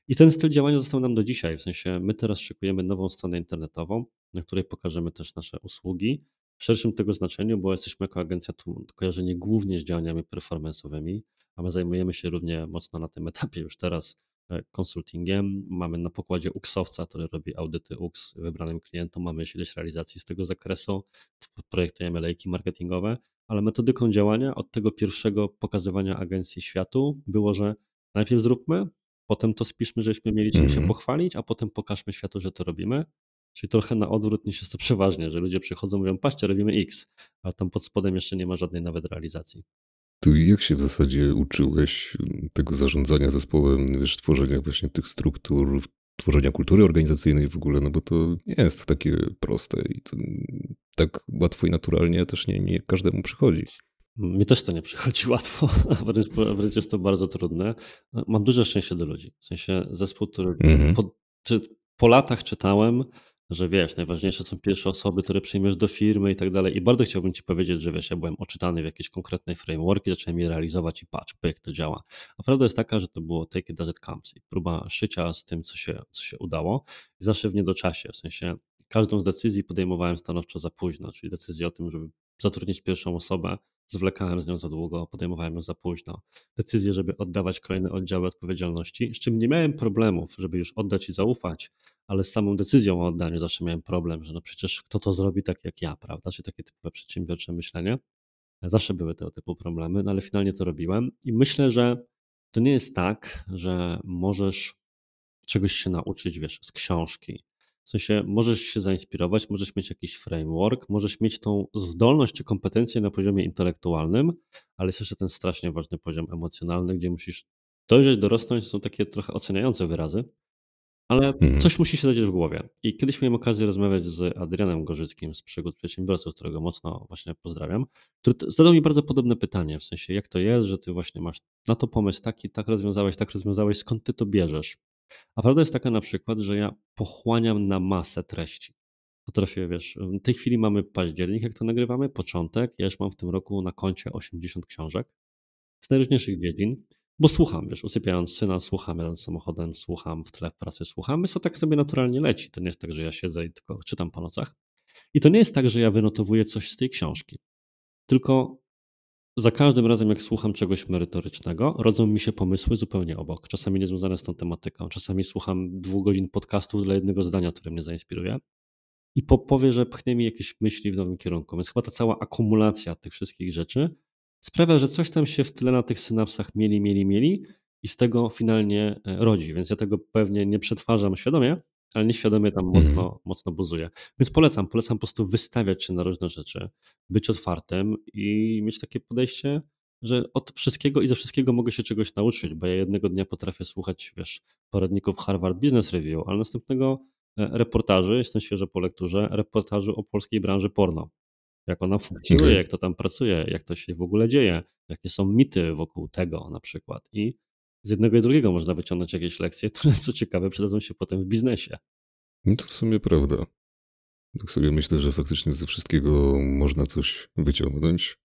I ten styl działania został nam do dzisiaj. W sensie my teraz szykujemy nową stronę internetową, na której pokażemy też nasze usługi w szerszym tego znaczeniu, bo jesteśmy jako agencja tu kojarzeni głównie z działaniami performance'owymi, a my zajmujemy się równie mocno na tym etapie już teraz e, konsultingiem. Mamy na pokładzie UX-owca, który robi audyty UX wybranym klientom. Mamy ileś realizacji z tego zakresu. Projektujemy lejki marketingowe, ale metodyką działania od tego pierwszego pokazywania agencji światu było, że najpierw zróbmy, potem to spiszmy, żebyśmy mieli czym się Mhm. pochwalić, a potem pokażmy światu, że to robimy. Czyli trochę na odwrót niż jest to przeważnie, że ludzie przychodzą, mówią, patrzcie, robimy X, a tam pod spodem jeszcze nie ma żadnej nawet realizacji. To jak się w zasadzie uczyłeś tego zarządzania zespołem, wiesz, tworzenia właśnie tych struktur, tworzenia kultury organizacyjnej w ogóle, no bo to nie jest takie proste i to tak łatwo i naturalnie też nie, nie każdemu przychodzi. Mi też to nie przychodzi łatwo, wręcz, wręcz jest to bardzo trudne. Mam duże szczęście do ludzi. W sensie zespół, który Mhm. po latach czytałem, że wiesz, najważniejsze są pierwsze osoby, które przyjmiesz do firmy i tak dalej. I bardzo chciałbym ci powiedzieć, że wiesz, ja byłem oczytany w jakieś konkretnej frameworki, zacząłem je realizować i patrz, jak to działa. A prawda jest taka, że to było take it as it comes i próba szycia z tym, co się, co się udało. I zawsze w niedoczasie, w sensie każdą z decyzji podejmowałem stanowczo za późno, czyli decyzję o tym, żeby zatrudnić pierwszą osobę, zwlekałem z nią za długo, podejmowałem ją za późno. Decyzję, żeby oddawać kolejne oddziały odpowiedzialności, z czym nie miałem problemów, żeby już oddać i zaufać, ale z samą decyzją o oddaniu zawsze miałem problem, że no przecież kto to zrobi tak jak ja, prawda? Czy takie typowe przedsiębiorcze myślenie. Zawsze były tego typu problemy, no ale finalnie to robiłem i myślę, że to nie jest tak, że możesz czegoś się nauczyć, wiesz, z książki. W sensie możesz się zainspirować, możesz mieć jakiś framework, możesz mieć tą zdolność czy kompetencję na poziomie intelektualnym, ale jest jeszcze ten strasznie ważny poziom emocjonalny, gdzie musisz dojrzeć, dorosnąć, są takie trochę oceniające wyrazy, ale Mhm. coś musi się zadzieć w głowie. I kiedyś miałem okazję rozmawiać z Adrianem Gorzyckim z Przygód Przedsiębiorców, którego mocno właśnie pozdrawiam, który zadał mi bardzo podobne pytanie, w sensie jak to jest, że ty właśnie masz na to pomysł taki, tak rozwiązałeś, tak rozwiązałeś, skąd ty to bierzesz? A prawda jest taka na przykład, że ja pochłaniam na masę treści. Potrafię, wiesz, w tej chwili mamy październik, jak to nagrywamy, początek. Ja już mam w tym roku na koncie 80 książek z najróżniejszych dziedzin, bo słucham, wiesz, usypiając syna, słucham, jadąc samochodem, słucham, w tle w pracy słucham, więc to tak sobie naturalnie leci. To nie jest tak, że ja siedzę i tylko czytam po nocach. I to nie jest tak, że ja wynotowuję coś z tej książki, tylko za każdym razem, jak słucham czegoś merytorycznego, rodzą mi się pomysły zupełnie obok. Czasami niezwiązane z tą tematyką. Czasami słucham dwóch godzin podcastów dla jednego zdania, które mnie zainspiruje. I po, powie, że pchnie mi jakieś myśli w nowym kierunku. Więc chyba ta cała akumulacja tych wszystkich rzeczy sprawia, że coś tam się w tyle na tych synapsach mieli, mieli, mieli i z tego finalnie e, rodzi. Więc ja tego pewnie nie przetwarzam świadomie, ale nieświadomie tam Mhm. mocno, mocno buzuję. Więc polecam, polecam po prostu wystawiać się na różne rzeczy, być otwartym i mieć takie podejście, że od wszystkiego i ze wszystkiego mogę się czegoś nauczyć, bo ja jednego dnia potrafię słuchać, wiesz, poradników Harvard Business Review, ale następnego e, reportaży, jestem świeżo po lekturze, reportażu o polskiej branży porno. Jak ona funkcjonuje, Okej. jak to tam pracuje, jak to się w ogóle dzieje, jakie są mity wokół tego na przykład. I z jednego i drugiego można wyciągnąć jakieś lekcje, które co ciekawe przydadzą się potem w biznesie. No to w sumie prawda. Tak sobie myślę, że faktycznie ze wszystkiego można coś wyciągnąć.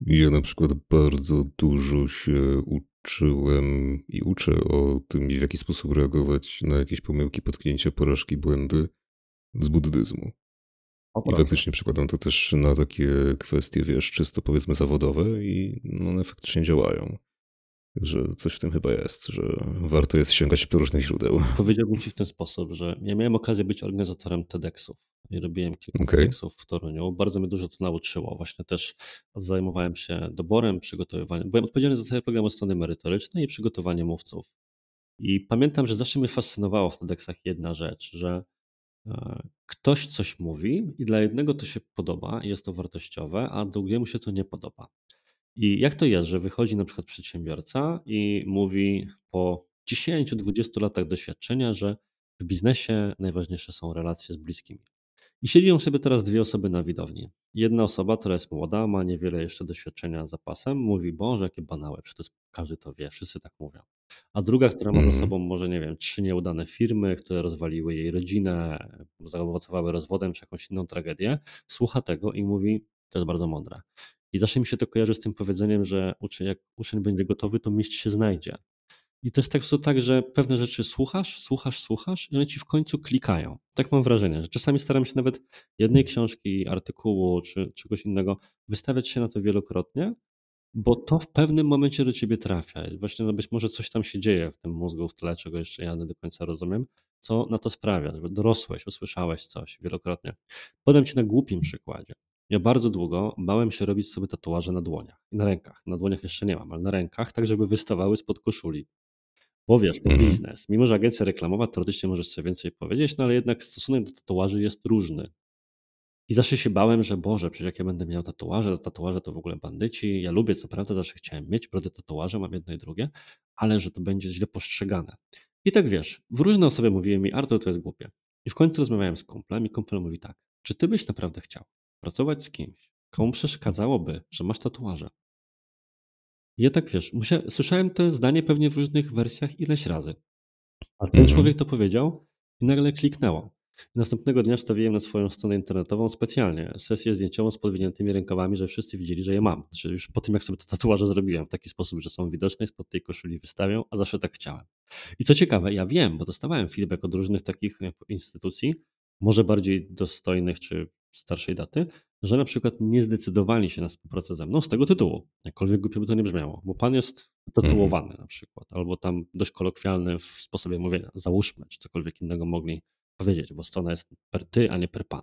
Ja na przykład bardzo dużo się uczyłem i uczę o tym, w jaki sposób reagować na jakieś pomyłki, potknięcia, porażki, błędy z buddyzmu. I faktycznie przykładam to też na takie kwestie, wiesz, czysto powiedzmy zawodowe i no, one faktycznie działają. Że coś w tym chyba jest, że warto jest sięgać do różnych źródeł. Powiedziałbym Ci w ten sposób, że ja miałem okazję być organizatorem TEDxów i robiłem kilka Okej. TEDxów w Toruniu. Bardzo mnie dużo to nauczyło. Właśnie też zajmowałem się doborem, przygotowywaniem. Byłem odpowiedzialny za cały program od strony merytorycznej i przygotowanie mówców. I pamiętam, że zawsze mnie fascynowało w TEDxach jedna rzecz, że ktoś coś mówi i dla jednego to się podoba jest to wartościowe, a drugiemu się to nie podoba. I jak to jest, że wychodzi na przykład przedsiębiorca i mówi po 10-20 latach doświadczenia, że w biznesie najważniejsze są relacje z bliskimi. I siedzą sobie teraz dwie osoby na widowni. Jedna osoba, która jest młoda, ma niewiele jeszcze doświadczenia za pasem, mówi, Boże, jakie banały, przecież każdy to wie, wszyscy tak mówią. A druga, która ma za Mhm. sobą może, nie wiem, trzy nieudane firmy, które rozwaliły jej rodzinę, zaowocowały rozwodem czy jakąś inną tragedię, słucha tego i mówi, to jest bardzo mądre. I zawsze mi się to kojarzy z tym powiedzeniem, że uczeń, jak uczeń będzie gotowy, to mistrz się znajdzie. I to jest tak, tak, że pewne rzeczy słuchasz, słuchasz, słuchasz i one ci w końcu klikają. Tak mam wrażenie, że czasami staram się nawet jednej książki, artykułu czy czegoś innego wystawiać się na to wielokrotnie, bo to w pewnym momencie do ciebie trafia. Właśnie no być może coś tam się dzieje w tym mózgu, w tle, czego jeszcze ja nie do końca rozumiem, co na to sprawia, że dorosłeś, usłyszałeś coś wielokrotnie. Podam ci na głupim przykładzie. Ja bardzo długo bałem się robić sobie tatuaże na dłoniach i na rękach. Na dłoniach jeszcze nie mam, ale na rękach, tak żeby wystawały spod koszuli. Bo wiesz, bo Mhm. biznes. Mimo, że agencja reklamowa, teoretycznie możesz sobie więcej powiedzieć, no ale jednak stosunek do tatuaży jest różny. I zawsze się bałem, że Boże, przecież jak ja będę miał tatuaże, tatuaże to w ogóle bandyci. Ja lubię, co prawda, zawsze chciałem mieć brodę tatuaże, mam jedno i drugie, ale że to będzie źle postrzegane. I tak wiesz, w różne osoby mówiły mi, Artur, to jest głupie. I w końcu rozmawiałem z kumplem i kumpel mówi tak, czy ty byś naprawdę chciał pracować z kimś, komu przeszkadzałoby, że masz tatuaże? Ja tak wiesz, musia, słyszałem to zdanie pewnie w różnych wersjach ileś razy. A ten Mhm. człowiek to powiedział i nagle kliknęło. Następnego dnia wstawiłem na swoją stronę internetową specjalnie sesję zdjęciową z podwiniętymi rękawami, żeby wszyscy widzieli, że je mam. Znaczy już po tym, jak sobie te tatuaże zrobiłem w taki sposób, że są widoczne spod tej koszuli wystawią, a zawsze tak chciałem. I co ciekawe, ja wiem, bo dostawałem feedback od różnych takich e, instytucji, może bardziej dostojnych czy starszej daty, że na przykład nie zdecydowali się na współpracę ze mną z tego tytułu. Jakkolwiek głupio by to nie brzmiało, bo pan jest Mhm. tatuowany na przykład, albo tam dość kolokwialny w sposobie mówienia, załóżmy, czy cokolwiek innego mogli powiedzieć, bo strona jest per ty, a nie per pan.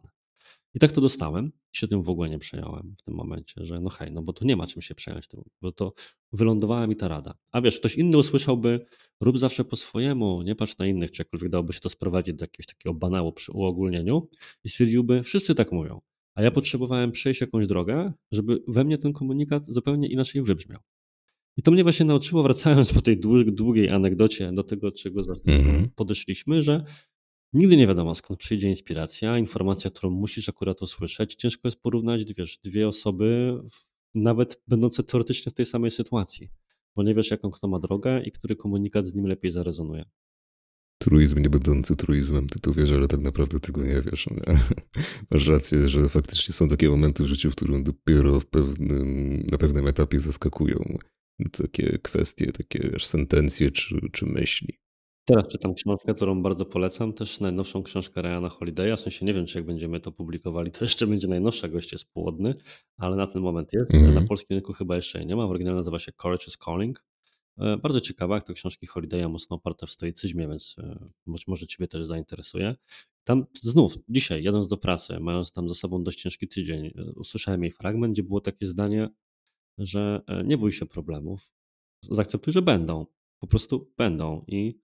I tak to dostałem i się tym w ogóle nie przejąłem w tym momencie, że no hej, no bo tu nie ma czym się przejąć tym, bo to wylądowała mi ta rada. A wiesz, ktoś inny usłyszałby, rób zawsze po swojemu, nie patrz na innych, czy jakkolwiek dałoby się to sprowadzić do jakiegoś takiego banału przy uogólnieniu i stwierdziłby, wszyscy tak mówią. A ja potrzebowałem przejść jakąś drogę, żeby we mnie ten komunikat zupełnie inaczej wybrzmiał. I to mnie właśnie nauczyło, wracając po tej dłu- długiej anegdocie do tego, czego Mhm. podeszliśmy, że nigdy nie wiadomo skąd przyjdzie inspiracja, informacja, którą musisz akurat usłyszeć. Ciężko jest porównać wiesz, dwie osoby, nawet będące teoretycznie w tej samej sytuacji, bo nie wiesz, jaką kto ma drogę i który komunikat z nim lepiej zarezonuje. Truizm nie będący truizmem, ty to wiesz, ale tak naprawdę tego nie wiesz. Nie? Masz rację, że faktycznie są takie momenty w życiu, w którym dopiero w pewnym, na pewnym etapie zaskakują takie kwestie, takie wiesz, sentencje czy, czy myśli. Teraz czytam książkę, którą bardzo polecam, też najnowszą książkę Ryana Holiday'a, w sensie nie wiem, czy jak będziemy to publikowali, to jeszcze będzie najnowsza, gość jest płodny, ale na ten moment jest. Mhm. Na polskim rynku chyba jeszcze jej nie ma, w oryginale nazywa się Courage is Calling. E, Bardzo ciekawa, to książki Holiday'a mocno oparte w stoicyzmie, więc e, być może Ciebie też zainteresuje. Tam znów, dzisiaj, jadąc do pracy, mając tam za sobą dość ciężki tydzień, e, usłyszałem jej fragment, gdzie było takie zdanie, że nie bój się problemów, zaakceptuj, że będą, po prostu będą i,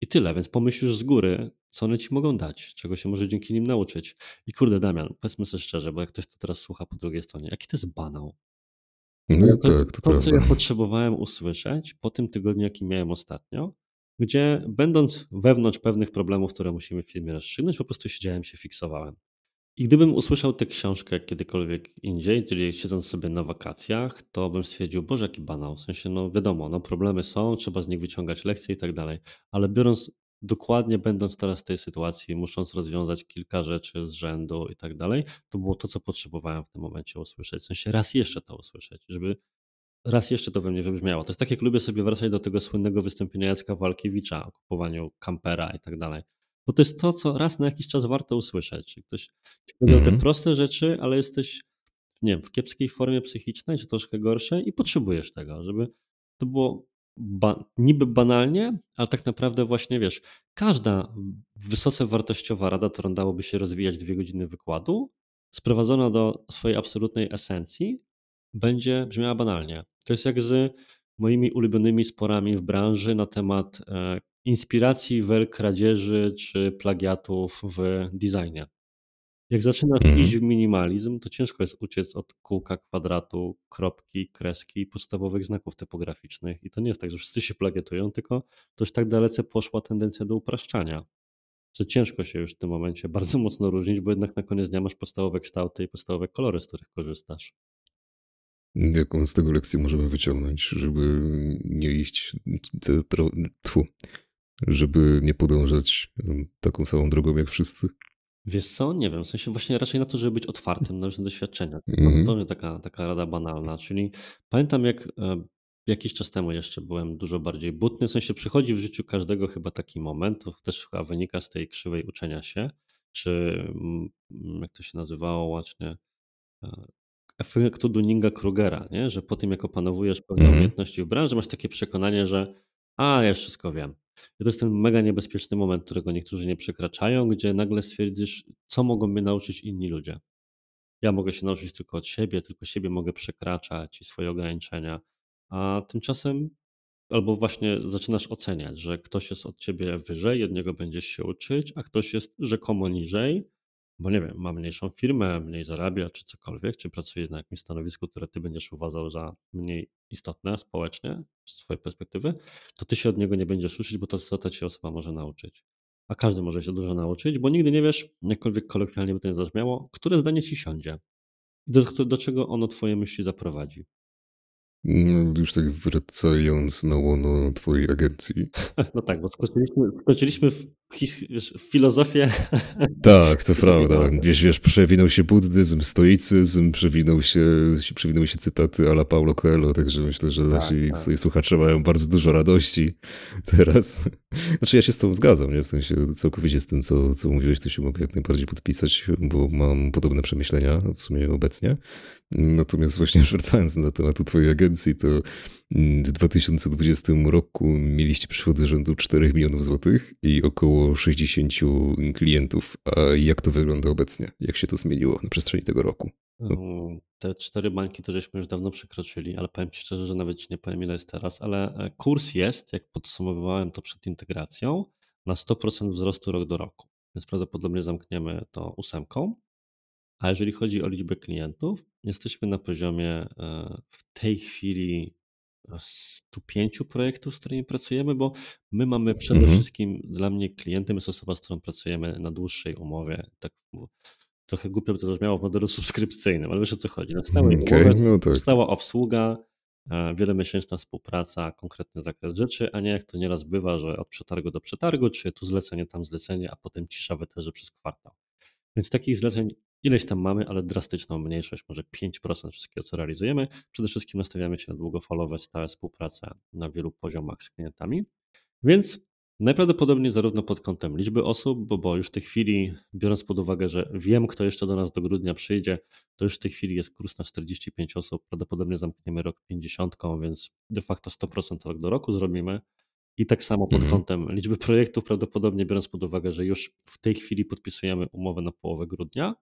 i tyle, więc pomyśl już z góry, co one Ci mogą dać, czego się może dzięki nim nauczyć. I kurde, Damian, powiedzmy sobie szczerze, bo jak ktoś to teraz słucha po drugiej stronie, jaki to jest banał? No to tak, to to, co ja potrzebowałem usłyszeć po tym tygodniu, jaki miałem ostatnio, gdzie będąc wewnątrz pewnych problemów, które musimy w firmie rozstrzygnąć, po prostu siedziałem się, fiksowałem. I gdybym usłyszał tę książkę kiedykolwiek indziej, czyli siedząc sobie na wakacjach, to bym stwierdził, Boże, jaki banał. W sensie, no wiadomo, no problemy są, trzeba z nich wyciągać lekcje i tak dalej. Ale biorąc dokładnie, będąc teraz w tej sytuacji, musząc rozwiązać kilka rzeczy z rzędu i tak dalej, to było to, co potrzebowałem w tym momencie usłyszeć. W sensie raz jeszcze to usłyszeć, żeby raz jeszcze to we mnie wybrzmiało. To jest tak, jak lubię sobie wracać do tego słynnego wystąpienia Jacka Walkiewicza o kupowaniu kampera i tak dalej. Bo to jest to, co raz na jakiś czas warto usłyszeć. Ktoś ci powiedział te Mhm. proste rzeczy, ale jesteś, nie wiem, w kiepskiej formie psychicznej, czy troszkę gorszej i potrzebujesz tego, żeby to było ba niby banalnie, ale tak naprawdę właśnie, wiesz, każda wysoce wartościowa rada, którą dałoby się rozwijać dwie godziny wykładu, sprowadzona do swojej absolutnej esencji, będzie brzmiała banalnie. To jest jak z moimi ulubionymi sporami w branży na temat e, inspiracji, wel kradzieży czy plagiatów w designie. Jak zaczynasz iść Mhm. w minimalizm, to ciężko jest uciec od kółka, kwadratu, kropki, kreski i podstawowych znaków typograficznych. I to nie jest tak, że wszyscy się plagiatują, tylko to już tak dalece poszła tendencja do upraszczania, że ciężko się już w tym momencie bardzo mocno różnić, bo jednak na koniec dnia masz podstawowe kształty i podstawowe kolory, z których korzystasz. Jaką z tego lekcję możemy wyciągnąć, żeby nie iść, tfu, żeby nie podążać taką samą drogą jak wszyscy? Wiesz co? Nie wiem, w sensie właśnie raczej na to, żeby być otwartym na różne doświadczenia. To Mhm. zupełnie taka, taka rada banalna, czyli pamiętam jak e, jakiś czas temu jeszcze byłem dużo bardziej butny, w sensie przychodzi w życiu każdego chyba taki moment, to też chyba wynika z tej krzywej uczenia się, czy mm, jak to się nazywało łacznie, e, efektu Dunninga-Krugera, nie? że po tym jak opanowujesz pewne Mhm. umiejętności w branży, masz takie przekonanie, że a, ja już wszystko wiem. I to jest ten mega niebezpieczny moment, którego niektórzy nie przekraczają, gdzie nagle stwierdzisz, co mogą mnie nauczyć inni ludzie. Ja mogę się nauczyć tylko od siebie, tylko siebie mogę przekraczać i swoje ograniczenia. A tymczasem albo właśnie zaczynasz oceniać, że ktoś jest od ciebie wyżej, od niego będziesz się uczyć, a ktoś jest rzekomo niżej, bo nie wiem, ma mniejszą firmę, mniej zarabia, czy cokolwiek, czy pracuje na jakimś stanowisku, które ty będziesz uważał za mniej istotne społecznie, z swojej perspektywy, to ty się od niego nie będziesz uczyć, bo to, co ta cię osoba może nauczyć. A każdy może się dużo nauczyć, bo nigdy nie wiesz, jakkolwiek kolokwialnie by to nie zabrzmiało, które zdanie ci siądzie i do, do czego ono twoje myśli zaprowadzi. No, już tak wracając na łono twojej agencji. No tak, bo skoczyliśmy, skoczyliśmy w, his, wiesz, w filozofię. Tak, to prawda. Wiesz, wiesz, przewinął się buddyzm, stoicyzm, przewinął się, przewinęły się cytaty ala Paulo Coelho, także myślę, że tak, nasi tak. słuchacze mają bardzo dużo radości teraz. Znaczy ja się z tobą zgadzam, nie? W sensie całkowicie z tym, co, co mówiłeś, to się mogę jak najbardziej podpisać, bo mam podobne przemyślenia w sumie obecnie. Natomiast właśnie wracając na temat twojej agencji, to w 2020 roku mieliście przychody rzędu 4 milionów złotych i około 60 klientów. A jak to wygląda obecnie? Jak się to zmieniło na przestrzeni tego roku? Te cztery bańki to żeśmy już dawno przekroczyli, ale powiem Ci szczerze, że nawet nie powiem ile jest teraz, ale e, kurs jest, jak podsumowywałem to przed integracją, na 100% wzrostu rok do roku. Więc prawdopodobnie zamkniemy to ósemką. A jeżeli chodzi o liczbę klientów, jesteśmy na poziomie e, w tej chwili 105 projektów, z którymi pracujemy, bo my mamy przede mhm. wszystkim, dla mnie klientem jest osoba, z którą pracujemy na dłuższej umowie. Tak trochę głupio by to zabrzmiało w modelu subskrypcyjnym, ale wiesz o co chodzi. Na stałej okay, umowie, no tak. stała obsługa, e, wielomiesięczna współpraca, konkretny zakres rzeczy, a nie jak to nieraz bywa, że od przetargu do przetargu, czy tu zlecenie, tam zlecenie, a potem cisza weterze przez kwartał. Więc takich zleceń Ileś tam mamy, ale drastyczną mniejszość, może 5% wszystkiego, co realizujemy. Przede wszystkim nastawiamy się na długofalowe, stałe współpracę na wielu poziomach z klientami. Więc najprawdopodobniej zarówno pod kątem liczby osób, bo, bo już w tej chwili, biorąc pod uwagę, że wiem, kto jeszcze do nas do grudnia przyjdzie, to już w tej chwili jest kurs na 45 osób. Prawdopodobnie zamkniemy rok 50, więc de facto 100% rok do roku zrobimy. I tak samo pod mhm. kątem liczby projektów, prawdopodobnie biorąc pod uwagę, że już w tej chwili podpisujemy umowę na połowę grudnia,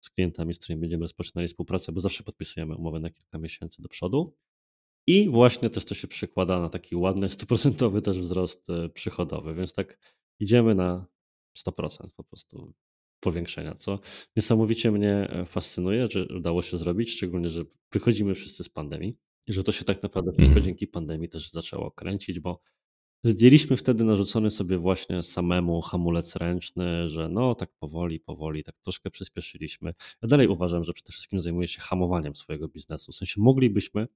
z klientami, z którymi będziemy rozpoczynali współpracę, bo zawsze podpisujemy umowę na kilka miesięcy do przodu. I właśnie też to się przekłada na taki ładny, stuprocentowy też wzrost e, przychodowy, więc tak idziemy na 100% po prostu powiększenia, co niesamowicie mnie e, fascynuje, że udało się zrobić, szczególnie, że wychodzimy wszyscy z pandemii i że to się tak naprawdę wszystko mhm. dzięki pandemii też zaczęło kręcić, bo Zdjęliśmy wtedy narzucony sobie właśnie samemu hamulec ręczny, że no tak powoli, powoli, tak troszkę przyspieszyliśmy. Ja dalej uważam, że przede wszystkim zajmuję się hamowaniem swojego biznesu. W sensie moglibyśmy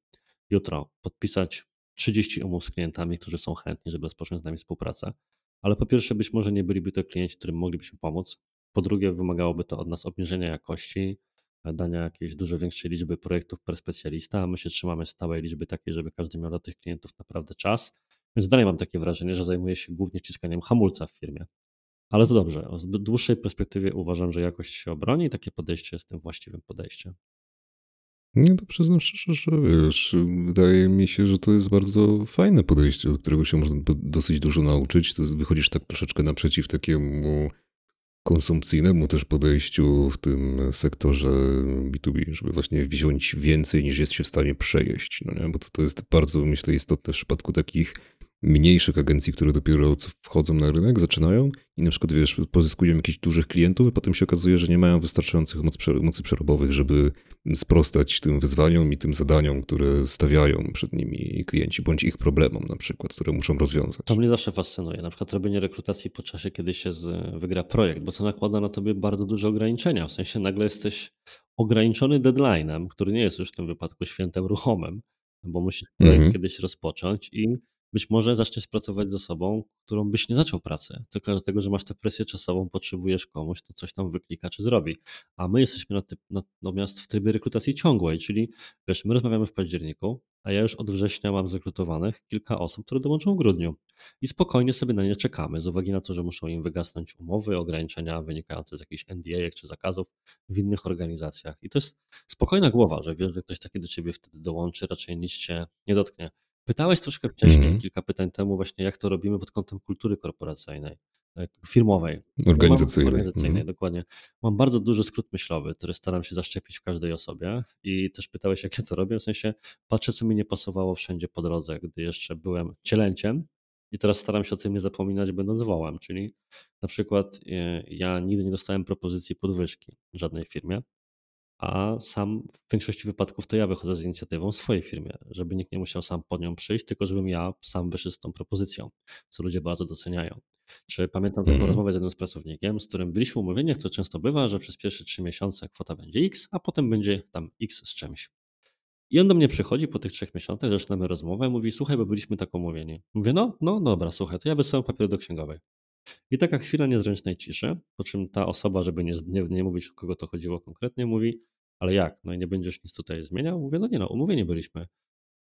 jutro podpisać 30 umów z klientami, którzy są chętni, żeby rozpocząć z nami współpracę, ale po pierwsze być może nie byliby to klienci, którym moglibyśmy pomóc. Po drugie wymagałoby to od nas obniżenia jakości, dania jakiejś dużo większej liczby projektów per specjalista, a my się trzymamy stałej liczby takiej, żeby każdy miał dla tych klientów naprawdę czas więc dalej mam takie wrażenie, że zajmuję się głównie wciskaniem hamulca w firmie. Ale to dobrze. W dłuższej perspektywie uważam, że jakość się obroni i takie podejście jest tym właściwym podejściem. Nie, to przyznam szczerze, że wiesz, wydaje mi się, że to jest bardzo fajne podejście, od którego się można dosyć dużo nauczyć. To wychodzisz tak troszeczkę naprzeciw takiemu konsumpcyjnemu też podejściu w tym sektorze B2B, żeby właśnie wziąć więcej niż jest się w stanie przejeść. No nie? Bo to, to jest bardzo, myślę, istotne w przypadku takich mniejszych agencji, które dopiero wchodzą na rynek, zaczynają i na przykład, wiesz, pozyskują jakichś dużych klientów i potem się okazuje, że nie mają wystarczających mocy przerobowych, żeby sprostać tym wyzwaniom i tym zadaniom, które stawiają przed nimi klienci, bądź ich problemom na przykład, które muszą rozwiązać. To mnie zawsze fascynuje, na przykład robienie rekrutacji po czasie, kiedy się z, wygra projekt, bo to nakłada na tobie bardzo duże ograniczenia, w sensie nagle jesteś ograniczony deadline'em, który nie jest już w tym wypadku świętem ruchomym, bo musisz projekt mm -hmm. kiedyś rozpocząć i być może zaczniesz pracować z osobą, którą byś nie zaczął pracy, tylko dlatego, że masz tę presję czasową, potrzebujesz komuś, to coś tam wyklika czy zrobi. A my jesteśmy natomiast w trybie rekrutacji ciągłej, czyli wiesz, my rozmawiamy w październiku, a ja już od września mam zrekrutowanych kilka osób, które dołączą w grudniu. I spokojnie sobie na nie czekamy, z uwagi na to, że muszą im wygasnąć umowy, ograniczenia wynikające z jakichś NDA czy zakazów w innych organizacjach. I to jest spokojna głowa, że wiesz, że ktoś taki do ciebie wtedy dołączy, raczej nic cię nie dotknie. Pytałeś troszkę wcześniej, mm. kilka pytań temu, właśnie jak to robimy pod kątem kultury korporacyjnej. e, firmowej. Organizacyjnej. Mam, organizacyjnej, Mhm. dokładnie. Mam bardzo duży skrót myślowy, który staram się zaszczepić w każdej osobie i też pytałeś, jak ja to robię, w sensie patrzę, co mi nie pasowało wszędzie po drodze, gdy jeszcze byłem cielęciem i teraz staram się o tym nie zapominać, będąc wołem, czyli na przykład e, ja nigdy nie dostałem propozycji podwyżki w żadnej firmie, a sam w większości wypadków to ja wychodzę z inicjatywą w swojej firmie, żeby nikt nie musiał sam po nią przyjść, tylko żebym ja sam wyszedł z tą propozycją, co ludzie bardzo doceniają. Czy pamiętam taką Mhm. rozmowę z jednym z pracownikiem, z którym byliśmy umówieni, jak to często bywa, że przez pierwsze trzy miesiące kwota będzie X, a potem będzie tam X z czymś. I on do mnie przychodzi po tych trzech miesiącach, zaczynamy rozmowę, mówi, słuchaj, bo byliśmy tak umówieni. Mówię, no, no dobra, słuchaj, to ja wysyłam papiery do księgowej. I taka chwila niezręcznej ciszy, po czym ta osoba, żeby nie, nie, nie mówić, o kogo to chodziło konkretnie, mówi, ale jak, no i nie będziesz nic tutaj zmieniał? Mówię, no nie no, umówieni byliśmy.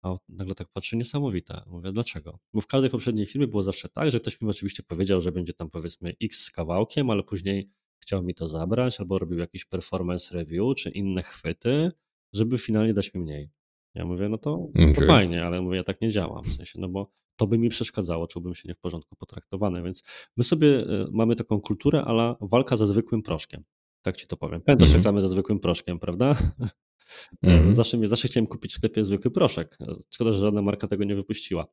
A nagle tak patrzy, niesamowite. Mówię, dlaczego? Bo w każdej poprzedniej firmie było zawsze tak, że ktoś mi oczywiście powiedział, że będzie tam powiedzmy x z kawałkiem, ale później chciał mi to zabrać, albo robił jakiś performance review, czy inne chwyty, żeby finalnie dać mi mniej. Ja mówię, no to, to Okej. fajnie, ale mówię, ja tak nie działam, w sensie, no bo to by mi przeszkadzało, czułbym się nie w porządku potraktowany, więc my sobie y, mamy taką kulturę, ale walka ze zwykłym proszkiem. Tak ci to powiem. Pamiętasz Mhm. reklamy ze zwykłym proszkiem, prawda? Mhm. Zawsze, zawsze chciałem kupić w sklepie zwykły proszek. Szkoda, że żadna marka tego nie wypuściła.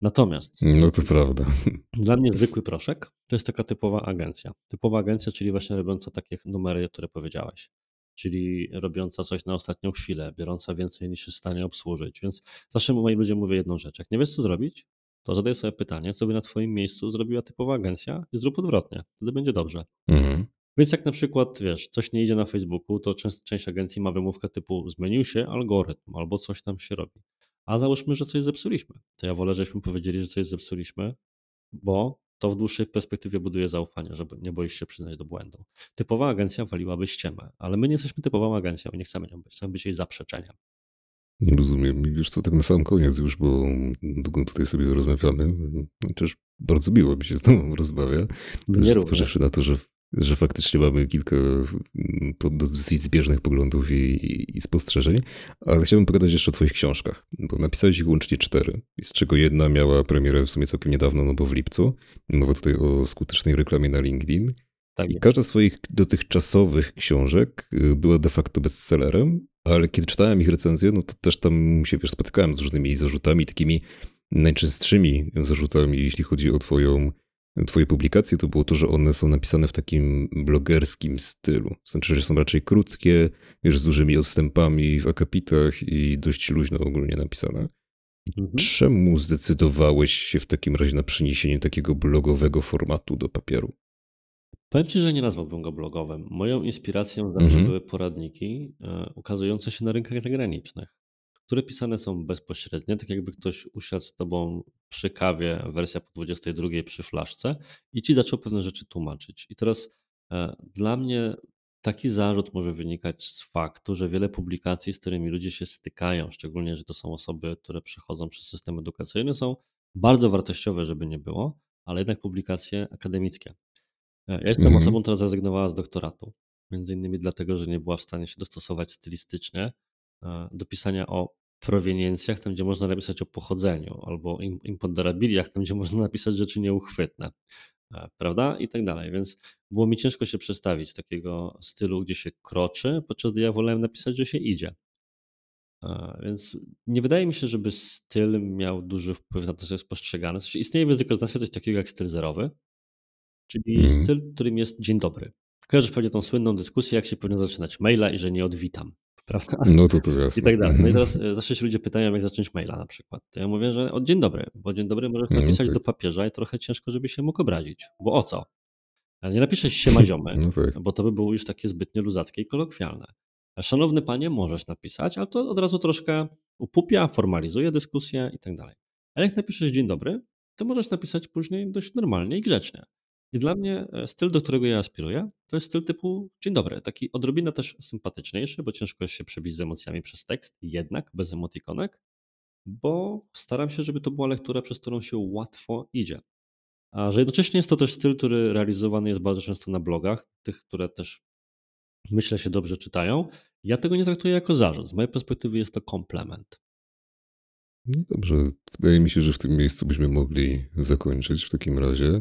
Natomiast No to prawda. dla mnie zwykły proszek to jest taka typowa agencja. Typowa agencja, czyli właśnie robiąca takie numery, które powiedziałeś. Czyli robiąca coś na ostatnią chwilę, biorąca więcej niż jest w stanie obsłużyć. Więc zawsze moi ludzie mówią jedną rzecz. Jak nie wiesz, co zrobić, to zadaj sobie pytanie, co by na Twoim miejscu zrobiła typowa agencja i zrób odwrotnie. Wtedy będzie dobrze. Mhm. Więc jak na przykład, wiesz, coś nie idzie na Facebooku, to częst, część agencji ma wymówkę typu zmienił się algorytm albo coś tam się robi. A załóżmy, że coś zepsuliśmy. To ja wolę, żebyśmy powiedzieli, że coś zepsuliśmy, bo to w dłuższej perspektywie buduje zaufanie, żeby nie boisz się przyznać do błędu. Typowa agencja waliłaby ściemę, ale my nie jesteśmy typową agencją i nie chcemy nią być. Chcemy być jej zaprzeczeniem. Rozumiem. I wiesz co, tak na sam koniec już, bo długo tutaj sobie rozmawiamy. Też bardzo miło mi się z tobą rozmawia. Mnie Też na to, że, że faktycznie mamy kilka mm, dosyć zbieżnych poglądów i, i, i spostrzeżeń, ale chciałbym pogadać jeszcze o twoich książkach, bo napisałeś ich łącznie cztery, z czego jedna miała premierę w sumie całkiem niedawno, no bo w lipcu. Mowa tutaj o skutecznej reklamie na LinkedIn. Tak I każda z twoich dotychczasowych książek y, była de facto bestsellerem, ale kiedy czytałem ich recenzje, no to też tam się wiesz, spotykałem z różnymi zarzutami, takimi najczęstszymi zarzutami, jeśli chodzi o twoją, twoje publikacje, to było to, że one są napisane w takim blogerskim stylu. Znaczy, że są raczej krótkie, wiesz, z dużymi odstępami w akapitach i dość luźno ogólnie napisane. Mhm. Czemu zdecydowałeś się w takim razie na przeniesienie takiego blogowego formatu do papieru? Powiem Ci, że nie nazwałbym go blogowym. Moją inspiracją zawsze Mhm. były poradniki e, ukazujące się na rynkach zagranicznych, które pisane są bezpośrednio, tak jakby ktoś usiadł z Tobą przy kawie, wersja po 22 przy flaszce i Ci zaczął pewne rzeczy tłumaczyć. I teraz e, dla mnie taki zarzut może wynikać z faktu, że wiele publikacji, z którymi ludzie się stykają, szczególnie, że to są osoby, które przechodzą przez system edukacyjny, są bardzo wartościowe, żeby nie było, ale jednak publikacje akademickie. Ja jestem Mhm. osobą, która zrezygnowała z doktoratu. Między innymi dlatego, że nie była w stanie się dostosować stylistycznie e, do pisania o proweniencjach, tam gdzie można napisać o pochodzeniu, albo im- imponderabiliach, tam gdzie można napisać rzeczy nieuchwytne, e, prawda? I tak dalej. Więc było mi ciężko się przestawić z takiego stylu, gdzie się kroczy, podczas gdy ja wolałem napisać, że się idzie. E, Więc nie wydaje mi się, żeby styl miał duży wpływ na to, co jest postrzegane. W sensie istnieje w językoznawstwie coś takiego jak styl zerowy, czyli Mhm. styl, którym jest dzień dobry. Kojarzysz pewnie tą słynną dyskusję, jak się powinno zaczynać maila i że nie odwitam, prawda? No to to jasne. I tak dalej. No i Mhm. teraz e, zawsze się ludzie pytają, jak zacząć maila na przykład. To ja mówię, że od dzień dobry, bo dzień dobry możesz No napisać tak. do papieża i trochę ciężko, żeby się mógł obrazić. Bo o co? A Nie napiszesz siema ziomy, No tak. bo to by było już takie zbytnio luzackie i kolokwialne. Szanowny panie, możesz napisać, ale to od razu troszkę upupia, formalizuje dyskusję i tak dalej. A jak napiszesz dzień dobry, to możesz napisać później dość normalnie i grzecznie. I dla mnie e, styl, do którego ja aspiruję, to jest styl typu dzień dobry, taki odrobinę też sympatyczniejszy, bo ciężko jest się przebić z emocjami przez tekst, jednak bez emotikonek, bo staram się, żeby to była lektura, przez którą się łatwo idzie. A że jednocześnie jest to też styl, który realizowany jest bardzo często na blogach, tych, które też myślę się dobrze czytają. Ja tego nie traktuję jako zarzut. Z mojej perspektywy jest to komplement. No Dobrze, wydaje mi się, że w tym miejscu byśmy mogli zakończyć w takim razie.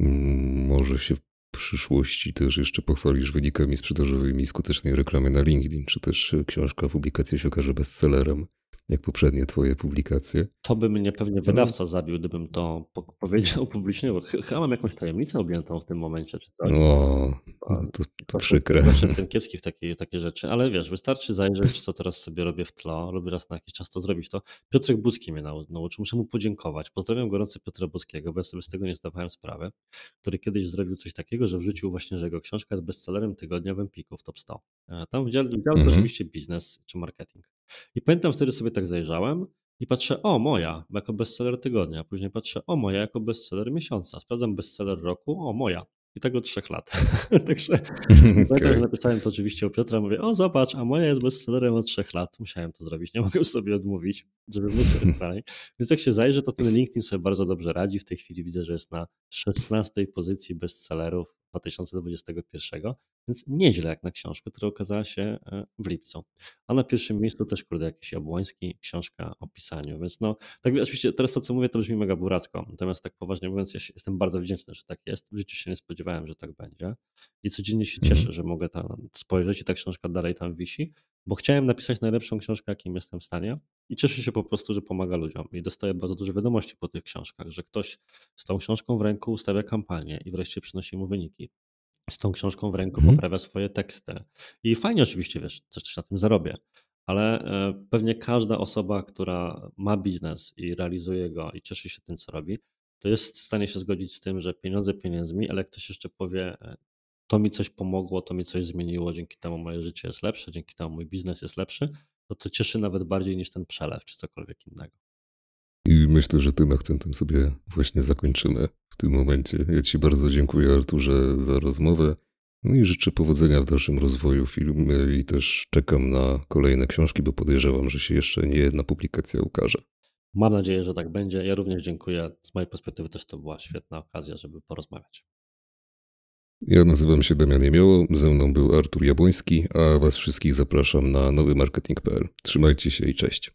Mm, Może się w przyszłości też jeszcze pochwalisz wynikami sprzedażowymi skutecznej reklamy na LinkedIn, czy też książka, publikacja się okaże bestsellerem, jak poprzednie twoje publikacje. To by mnie pewnie wydawca zabił, gdybym to po- powiedział publicznie, bo ch- chyba mam jakąś tajemnicę objętą w tym momencie, czy. O, A, to, to przykre. Zawsze jestem kiepski w takie, takie rzeczy, ale wiesz, wystarczy zajrzeć, co teraz sobie robię w tlo, lubię raz na jakiś czas to zrobić. To Piotrek Budzki mnie nau- nauczył, muszę mu podziękować. Pozdrawiam gorąco Piotra Budzkiego, bo ja sobie z tego nie zdawałem sprawy, który kiedyś zrobił coś takiego, że wrzucił właśnie, że jego książka jest bestsellerem tygodnia w Empiku w Top 100. E, Tam w dziale, w dziale Mhm. oczywiście biznes czy marketing. I pamiętam wtedy sobie tak zajrzałem i patrzę, o moja, jako bestseller tygodnia. Później patrzę, o moja, jako bestseller miesiąca. Sprawdzam bestseller roku, o moja. I tak od trzech lat. Także Pamiętam, Okej. że napisałem to oczywiście u Piotra, mówię, o zobacz, a moja jest bestsellerem od trzech lat. Musiałem to zrobić, nie mogłem sobie odmówić, żeby móc dalej. Więc jak się zajrzy, to ten LinkedIn sobie bardzo dobrze radzi. W tej chwili widzę, że jest na 16 pozycji bestsellerów 2021, więc nieźle jak na książkę, która okazała się e, w lipcu. A na pierwszym miejscu też, kurde, jakiś Jabłoński, książka o pisaniu. Więc no, tak oczywiście teraz to, co mówię, to brzmi mega buracko. Natomiast tak poważnie mówiąc, ja się, jestem bardzo wdzięczny, że tak jest. W życiu się nie spodziewałem, że tak będzie. I codziennie się Mhm. cieszę, że mogę tam spojrzeć i ta książka dalej tam wisi, bo chciałem napisać najlepszą książkę, jakim jestem w stanie. I cieszę się po prostu, że pomaga ludziom. I dostaję bardzo dużo wiadomości po tych książkach, że ktoś z tą książką w ręku ustawia kampanię i wreszcie przynosi mu wyniki. Z tą książką w ręku Mhm. poprawia swoje teksty. I fajnie oczywiście, wiesz, coś, coś na tym zarobię. Ale e, pewnie każda osoba, która ma biznes i realizuje go i cieszy się tym, co robi, to jest w stanie się zgodzić z tym, że pieniądze pieniędzmi, ale ktoś jeszcze powie, e, to mi coś pomogło, to mi coś zmieniło, dzięki temu moje życie jest lepsze, dzięki temu mój biznes jest lepszy, to to cieszy nawet bardziej niż ten przelew czy cokolwiek innego. I myślę, że tym akcentem sobie właśnie zakończymy w tym momencie. Ja Ci bardzo dziękuję, Arturze, za rozmowę. No i życzę powodzenia w dalszym rozwoju filmu i też czekam na kolejne książki, bo podejrzewam, że się jeszcze nie jedna publikacja ukaże. Mam nadzieję, że tak będzie. Ja również dziękuję. Z mojej perspektywy też to była świetna okazja, żeby porozmawiać. Ja nazywam się Damian Jemioło, ze mną był Artur Jabłoński, a Was wszystkich zapraszam na nowymarketing.pl. Trzymajcie się i cześć.